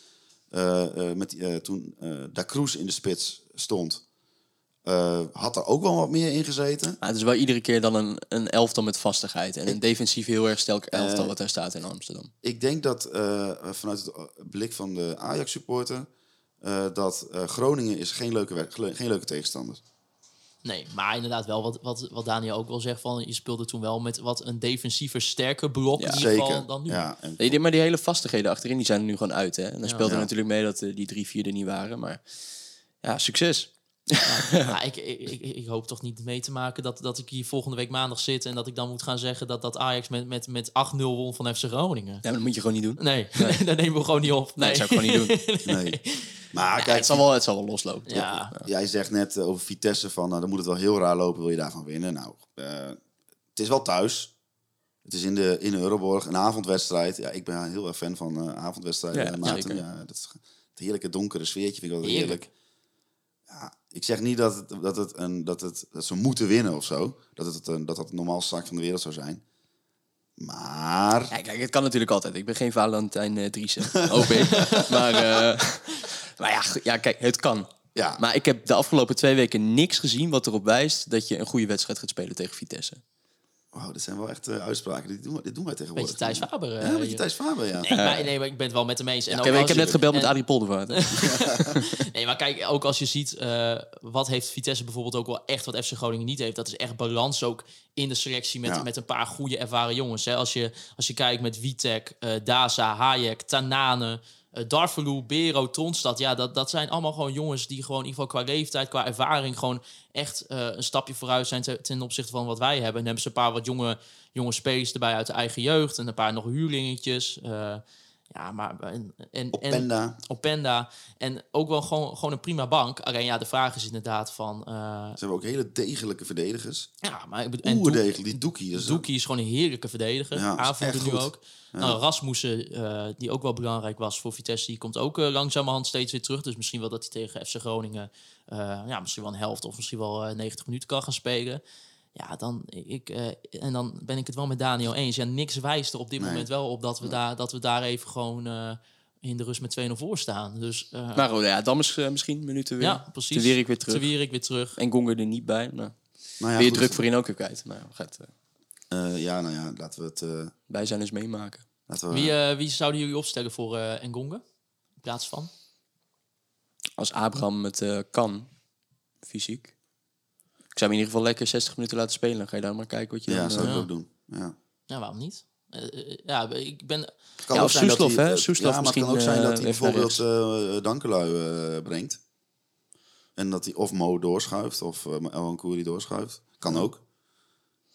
eh, eh, met, eh, toen eh Da Cruz in de spits stond. Eh, had er ook wel wat meer in gezeten. Maar het is wel iedere keer dan een, een elftal met vastigheid. En een defensief heel erg sterk elftal wat daar staat in Amsterdam. Ik denk dat eh, vanuit het blik van de Ajax-supporter... eh, dat eh, Groningen is geen leuke, geen leuke tegenstander. Nee, maar inderdaad wel wat, wat, wat Daniel ook wel zegt. Van, je speelde toen wel met wat een defensiever, sterker blok Ja, in ieder geval dan nu. Ja, en Nee, maar die hele vastigheden achterin die zijn er nu gewoon uit. Hè? En dan speelt er Ja. natuurlijk mee dat eh, die drie, vier er niet waren. Maar ja, succes. Ja, ik, ik, ik, ik hoop toch niet mee te maken dat, dat ik hier volgende week maandag zit... en dat ik dan moet gaan zeggen dat, dat Ajax met, met, met 8-0 won van FC Groningen. Ja, maar dat moet je gewoon niet doen. Nee, dat nemen we gewoon niet op. Nee, Nee, dat zou ik gewoon niet doen. nee. Maar Ja, kijk, het, zal wel, het zal wel loslopen. Ja. Jij zegt net over Vitesse van, nou, dan moet het wel heel raar lopen, wil je daarvan winnen? Nou, eh, het is wel thuis. Het is in de, in de Euroborg, een avondwedstrijd. Ja, ik ben heel erg fan van eh, avondwedstrijden. Ja, dat is het heerlijke donkere sfeertje vind ik wel Heerlijk. heerlijk. Ik zeg niet dat, het, dat, het een, dat, het, dat ze moeten winnen of zo. Dat het een, dat dat het normaalste zaak van de wereld zou zijn. Maar Ja, kijk, het kan natuurlijk altijd. Ik ben geen Valentijn uh, Driessen, hoop ik. maar, eh, maar ja, ja, kijk, het kan. ja, Maar ik heb de afgelopen twee weken niks gezien wat erop wijst dat je een goede wedstrijd gaat spelen tegen Vitesse. Wow, dit zijn wel echt eh, uitspraken. Dit doen, dit doen wij tegenwoordig. Beetje Thijs Faber. eh, Ja, een beetje hier. Thijs Faber, ja. Nee, maar, nee, maar ik ben het wel met hem eens. En Ik ook heb, ik als heb je- net gebeld met Arie Poldervaart. Nee, maar kijk, ook als je ziet eh, wat heeft Vitesse bijvoorbeeld ook wel echt wat FC Groningen niet heeft. Dat is echt balans ook in de selectie met, Ja. met een paar goede ervaren jongens. Hè. Als, je, als je kijkt met Vitek, eh Daza, Hayek, Tanane, eh Darvalu, Bero, Tronstad. Ja, dat, dat zijn allemaal gewoon jongens die gewoon in ieder geval qua leeftijd, qua ervaring gewoon echt eh, een stapje vooruit zijn te- ten opzichte van wat wij hebben. En dan hebben ze een paar wat jonge, jonge spelers erbij uit de eigen jeugd en een paar nog huurlingetjes. Eh, ja, maar en, en, en, Openda. Openda. En ook wel gewoon, gewoon een prima bank. Alleen ja, de vraag is inderdaad van... eh, Ze hebben ook hele degelijke verdedigers. ja, maar ik bedoel... en Oeh, Doek- degelijk. Die Doekie. Is Doekie is gewoon een heerlijke verdediger. Ja, Aanvoerder nu goed. ook. Nou, Rasmussen, eh, die ook wel belangrijk was voor Vitesse... die komt ook eh, langzamerhand steeds weer terug. Dus misschien wel dat hij tegen FC Groningen... ja, misschien wel een helft of misschien wel eh, 90 minuten kan gaan spelen. Ja, dan, ik, eh, en dan ben ik het wel met Daniel eens. Ja, niks wijst er op dit Nee. moment wel op dat we, daar, dat we daar even gewoon... eh, in de rust met 2-0 voor staan. Dus eh, Maar goed, ja, dan is misschien minuten weer. ja, precies. Te weer ik weer terug. Te weer ik weer terug. En Gonger er niet bij. Nou, Nou ja, weer druk voorin ook weer kwijt. Nou, gaat ja, nou ja, laten we het... eh, bij zijn eens meemaken. laten we, Wie, wie zouden jullie opstellen voor eh Engonga? In plaats van? Als Abraham het eh, kan, fysiek. Ik zou hem in ieder geval lekker 60 minuten laten spelen. Dan ga je daar maar kijken wat je ja, dan... zou eh, ik ja. ook doen. Ja. Ja, waarom niet? Eh, eh, ja, ik ben... Het kan Ja, ook of zijn dat Soeslof, hij- hè? eh, Soeslof ja, maar het kan ook zijn eh, dat hij bijvoorbeeld eh Dankelui eh, brengt. En dat hij of Mo doorschuift of uh, El Koeri doorschuift. Kan ook.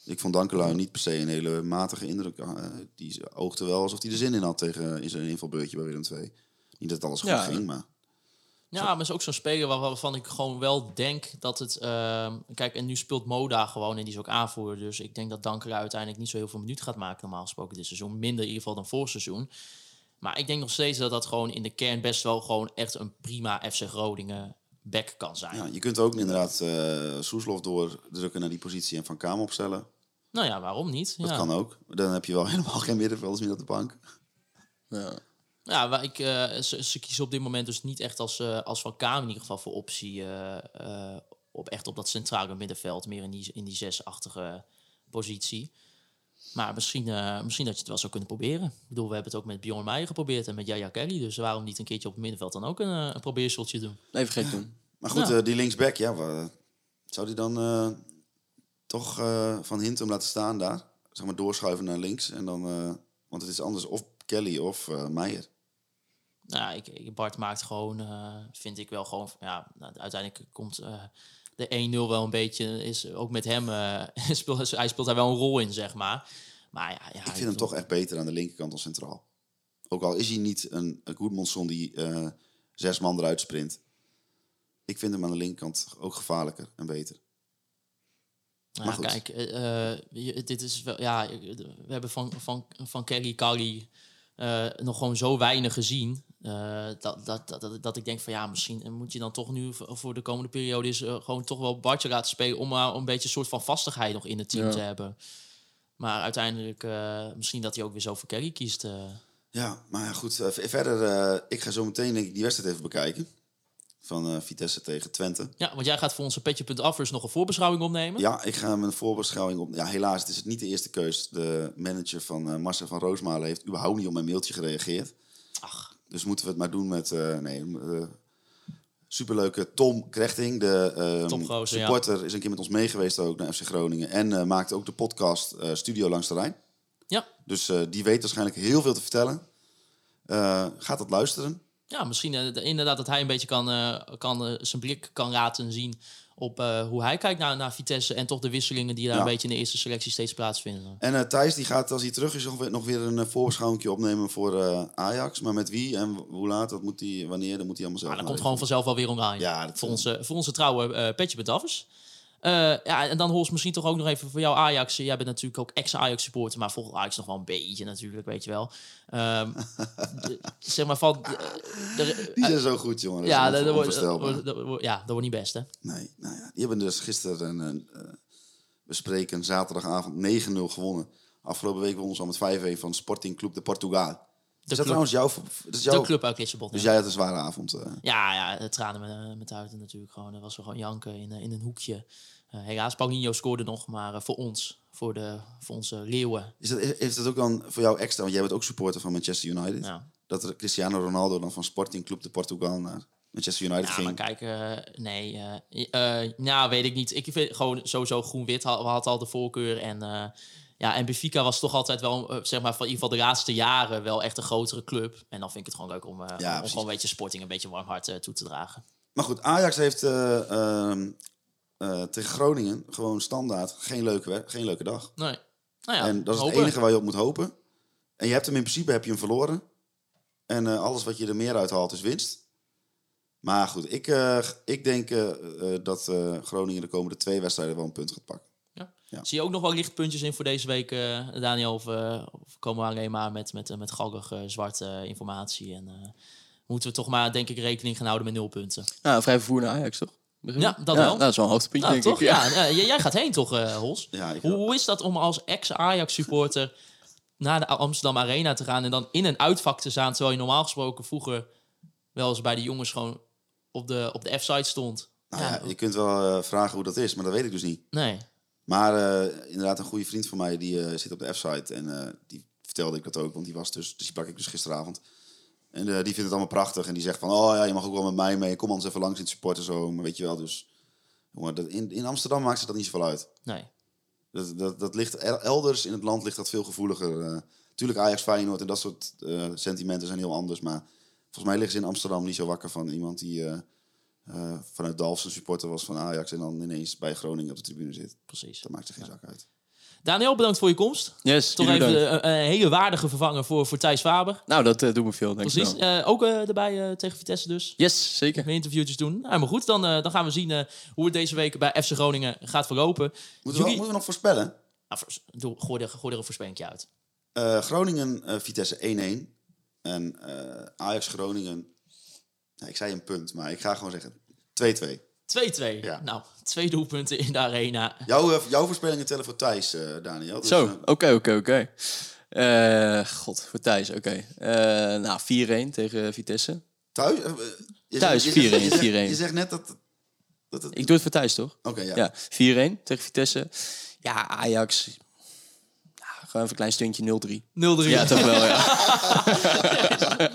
Ik vond Dankelui niet per se een hele matige indruk. Eh, die oogde wel alsof hij er zin in had tegen, in zijn invalbeurtje bij Willem II. Niet dat alles goed Ja. ging, maar... Ja, maar is ook zo'n speler waar- waarvan ik gewoon wel denk dat het... ehm, kijk, en nu speelt Moda gewoon en die is ook aanvoerder. Dus ik denk dat Danker uiteindelijk niet zo heel veel minuten gaat maken normaal gesproken dit seizoen. Minder in ieder geval dan vorig seizoen. Maar ik denk nog steeds dat dat gewoon in de kern best wel gewoon echt een prima FC Groningen back kan zijn. Ja, je kunt ook inderdaad eh Soeslof doordrukken naar die positie en Van Kamer opstellen. Nou ja, waarom niet? Dat ja. kan ook. Dan heb je wel helemaal geen middenvelders meer op de bank. ja. Ja, ik, eh, ze, ze kiezen op dit moment dus niet echt als, eh, als Van Kamer in ieder geval voor optie eh, op echt op dat centrale middenveld, meer in die, in die zesachtige positie. Maar misschien, misschien dat je het wel zou kunnen proberen. Ik bedoel, we hebben het ook met Bjorn Meijer geprobeerd en met Jaya Kelly. Dus waarom niet een keertje op het middenveld dan ook een, een probeerseltje doen? Even gek doen. Maar goed, Ja. die linksback, ja, zou die dan toch van Hintem laten staan daar? Zeg maar doorschuiven naar links. En dan, want het is anders of Kelly of Meijer. Nou, ik, Bart maakt gewoon, eh, vind ik wel gewoon, ja, nou, uiteindelijk komt eh, de 1-0 wel een beetje, is ook met hem, eh, speelt, hij speelt daar wel een rol in, zeg maar. Maar ja, ja Ik vind hem toch echt beter aan de linkerkant dan centraal. Ook al is hij niet een, een Goedmondson die zes man eruit sprint. Ik vind hem aan de linkerkant ook gevaarlijker en beter. Goed. kijk, je- dit is wel, ja, we hebben van, van, van Kelly Kali nog gewoon zo weinig gezien. Eh, dat, dat, dat, dat, dat ik denk van ja, misschien moet je dan toch nu voor de komende periode is gewoon toch wel Bartje laten spelen om maar een beetje een soort van vastigheid nog in het team Ja. te hebben. Maar uiteindelijk, eh, misschien dat hij ook weer zo voor Kelly kiest. eh. Ja, maar ja, goed. eh, verder, eh, ik ga zo meteen denk ik die wedstrijd even bekijken. van eh, Vitesse tegen Twente. Ja, want jij gaat voor onze petje.affers nog een voorbeschouwing opnemen. Ja, ik ga mijn voorbeschouwing op. Ja, helaas, het is het niet de eerste keus. De manager van eh Marcel van Roosmalen heeft überhaupt niet op mijn mailtje gereageerd. Dus moeten we het maar doen met. eh, nee, eh, superleuke Tom Krechting, de ehm, supporter, is een keer met ons meegeweest ook naar FC Groningen. En eh, maakt ook de podcast Studio Langs de Rijn. ja. Dus die weet waarschijnlijk heel veel te vertellen. Gaat dat luisteren? Ja, misschien de- inderdaad dat hij een beetje kan, kan zijn blik kan laten zien op eh, hoe hij kijkt naar, naar Vitesse en toch de wisselingen die daar Ja. een beetje in de eerste selectie steeds plaatsvinden. En eh, Thijs die gaat als hij terug is nog weer, een uh, opnemen voor Ajax. Maar met wie en hoe laat, dat moet hij, wanneer, dat moet hij allemaal zelf Maar dat komt gewoon vanzelf wel weer. Ja, dat- voor, onze, voor onze trouwe petje bedaffers. Eh ja, en dan Hols misschien toch ook nog even voor jou Ajax. Jij bent natuurlijk ook ex-Ajax supporter, maar volgt Ajax nog wel een beetje natuurlijk, weet je wel. De- zeg maar van... de- de- Die zijn zo goed, jongen. Dat ja, dat, wordt, ja, dat wordt niet best, hè? Nee, nou ja, die hebben dus gisteren een, eh, we spreken zaterdagavond 9-0 gewonnen. Afgelopen week wonnen ze al met 5-1 van Sporting Club de Portugal. Is dat club. trouwens jouw... Dat is jouw De club uit Lissabon. Dus ja. jij had een zware avond. eh. Ja, ja, het tranen met, met de huid natuurlijk gewoon. Dat was gewoon janken in, eh, in een hoekje. Eh, helaas, Paulinho scoorde nog, maar eh, voor ons, voor, de, voor onze leeuwen. Is dat, heeft dat ook dan voor jou extra? Want jij bent ook supporter van Manchester United. Ja. Dat er Cristiano Ronaldo dan van Sporting Club de Portugal naar Manchester United Ja, ging. maar kijk, eh, nee, eh, eh, nou weet ik niet. Ik vind gewoon sowieso groen-wit had, had al de voorkeur. En, ja, en Benfica was toch altijd wel, zeg maar, van in ieder geval de laatste jaren wel echt een grotere club. En dan vind ik het gewoon leuk om, eh, om gewoon een beetje Sporting een beetje warm hart toe te dragen. Maar goed, Ajax heeft eh, eh, tegen Groningen gewoon standaard geen leuke, geen leuke dag. Nee. Nou ja, en dat is het enige waar je op moet hopen. En je hebt hem in principe heb je hem verloren. En eh, alles wat je er meer uit haalt is winst. Maar goed, ik, eh, ik denk dat eh, Groningen de komende twee wedstrijden wel een punt gaat pakken. Ja. Ja. Zie je ook nog wel lichtpuntjes in voor deze week, eh, Daniel? Of, of komen we alleen maar met, met, met gallig zwarte informatie? En eh, moeten we toch maar, denk ik, rekening gaan houden met nul punten? Nou, vrij vervoer naar Ajax, toch? Ja, dat wel. Dat is wel een hoogtepuntje, Nou, denk toch? ik. Ja, eh, jij gaat heen toch, eh, Hols? Ik hoe, hoe is dat om als ex-Ajax-supporter naar de Amsterdam Arena te gaan... en dan in een uitvak te staan... terwijl je normaal gesproken vroeger wel eens bij de jongens gewoon op de, op de F-site stond? Nou ja, je kunt wel eh, vragen hoe dat is, maar dat weet ik dus niet. Nee. Maar eh, inderdaad, een goede vriend van mij die eh, zit op de F-site. En eh, die vertelde ik dat ook, want die was dus, dus die sprak ik dus gisteravond. En eh, die vindt het allemaal prachtig. En die zegt van, oh ja, je mag ook wel met mij mee. Kom anders even langs in het supporten zo. Maar weet je wel, dus... Jongen, dat, in, in Amsterdam maakt ze dat niet zoveel uit. Nee. Dat, dat, dat ligt el- elders in het land ligt dat veel gevoeliger. eh. tuurlijk Ajax, Feyenoord en dat soort eh, sentimenten zijn heel anders. Maar volgens mij liggen ze in Amsterdam niet zo wakker van iemand die vanuit Dalfsen supporter was van Ajax. En dan ineens bij Groningen op de tribune zit. Precies. Dat maakt er geen zak uit. Daniel, bedankt voor je komst. Yes, Toch even bedankt. een, een hele waardige vervanger voor, voor Thijs Faber. Nou, dat eh, doet me veel, denk ik Precies. wel. Eh, ook eh, erbij eh, tegen Vitesse dus. Yes, zeker. Weer interviewtjes doen. Nou, maar goed, dan, eh, dan gaan we zien eh, hoe het deze week bij FC Groningen gaat verlopen. Moeten we, Jullie- moeten we nog voorspellen? Nou, doe, gooi, er, gooi er een voorspellingje uit. Eh, Groningen, eh, Vitesse 1-1. En eh, Ajax Groningen. Nou, ik zei een punt, maar ik ga gewoon zeggen 2-2. 2-2. Ja. Nou, twee doelpunten in de arena. Jouw, eh, jouw voorspellingen tellen voor Thijs, eh, Daniel. Dus, Zo, eh, oké, oké, oké. Eh, God, voor Thijs, oké. Eh, nou, 4-1 tegen Vitesse. thuis? je Thuis, zegt- je zegt- 4-1, je zegt- 4-1. Je zegt net dat... dat het... Ik doe het voor Thijs, toch? Oké, ja. Ja, 4-1 tegen Vitesse. Ja, Ajax. Ja, gewoon even een klein stuntje 0-3. 0-3. Ja, toch wel, ja.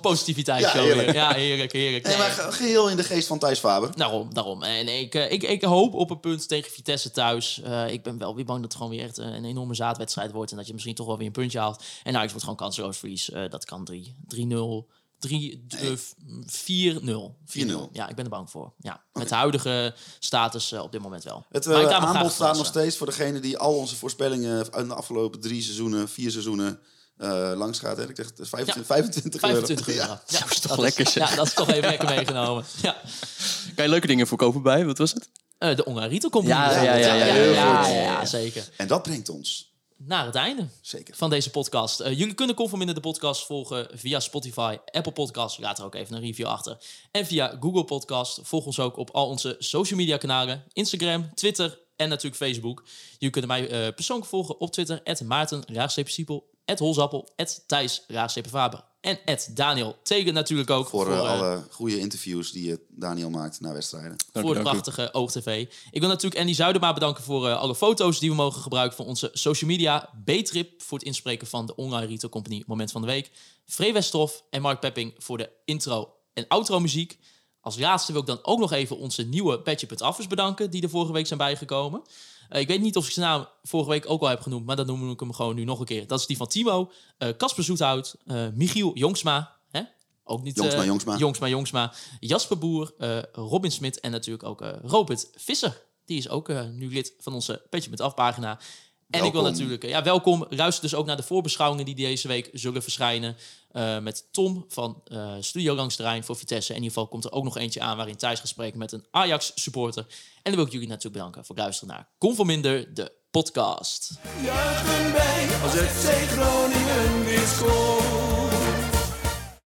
Positiviteit Ja, zo heerlijk. weer. Ja, heerlijk, heerlijk. Nee, maar geheel in de geest van Thijs Faber. Daarom, daarom. En ik, eh, ik, ik hoop op een punt tegen Vitesse thuis. Eh, ik ben wel weer bang dat het gewoon weer echt een enorme zaadwedstrijd wordt. En dat je misschien toch wel weer een puntje haalt. En nou, het wordt gewoon kansloos verlies. Eh, dat kan 3 3-0. 3, eh, f- 4-0. 4-0. Ja, ik ben er bang voor. Ja, met de huidige status op dit moment wel. Het graag aanbod staat nog steeds voor degene die al onze voorspellingen uit de afgelopen drie seizoenen, vier seizoenen eh, langs gaat. Hè. Ik zeg, is 25, 25 euro. 25 euro. Ja. Ja, Dat is toch lekker. Ja, dat is toch even lekker meegenomen. Ja. Kan je leuke dingen verkopen bij? Wat was het? Eh, de Ongarito Company. Ja, ja, ja, ja, ja, heel ja, goed. ja, zeker. En dat brengt ons, Naar het einde. zeker. van deze podcast. Eh, jullie kunnen Conforminder de podcast volgen via Spotify, Apple Podcast. Laat er ook even een review achter. En via Google Podcast. Volg ons ook op al onze social media kanalen. Instagram, Twitter en natuurlijk Facebook. Jullie kunnen mij eh, persoonlijk volgen op Twitter. Maarten, Holzappel, Thijs Faber en Daniel Tegen natuurlijk ook. Voor, voor eh, eh, alle goede interviews die eh, Daniel maakt na wedstrijden. Dank u, voor de u. prachtige OogTV. Ik wil natuurlijk Andy Zuidema bedanken voor eh, alle foto's die we mogen gebruiken van onze social media. B-Trip voor het inspreken van de online retail company Moment van de Week. Free Westroff en Mark Pepping voor de intro en outro muziek. Als laatste wil ik dan ook nog even onze nieuwe Petje.affers bedanken die er vorige week zijn bijgekomen. Eh, ik weet niet of ik zijn naam vorige week ook al heb genoemd, maar dan noem ik hem gewoon nu nog een keer. Dat is die van Timo, eh, Casper Zoethout, eh, Michiel Jongsma, hè? ook niet Jongsma, Jongsma. Jongsma, Jongsma, Jasper Boer, Robin Smit en natuurlijk ook Robert Visser. Die is ook nu lid van onze Petje met Af En ik wil natuurlijk, ja, welkom. Luister dus ook naar de voorbeschouwingen die deze week zullen verschijnen. eh, met Tom van eh, Studio Langs de Rijn voor Vitesse. In ieder geval komt er ook nog eentje aan waarin Thijs gaat spreken met een Ajax-supporter. En dan wil ik jullie natuurlijk bedanken voor het luisteren naar Conforminder, de podcast. Juichen wij als FC Groningen weer scoort.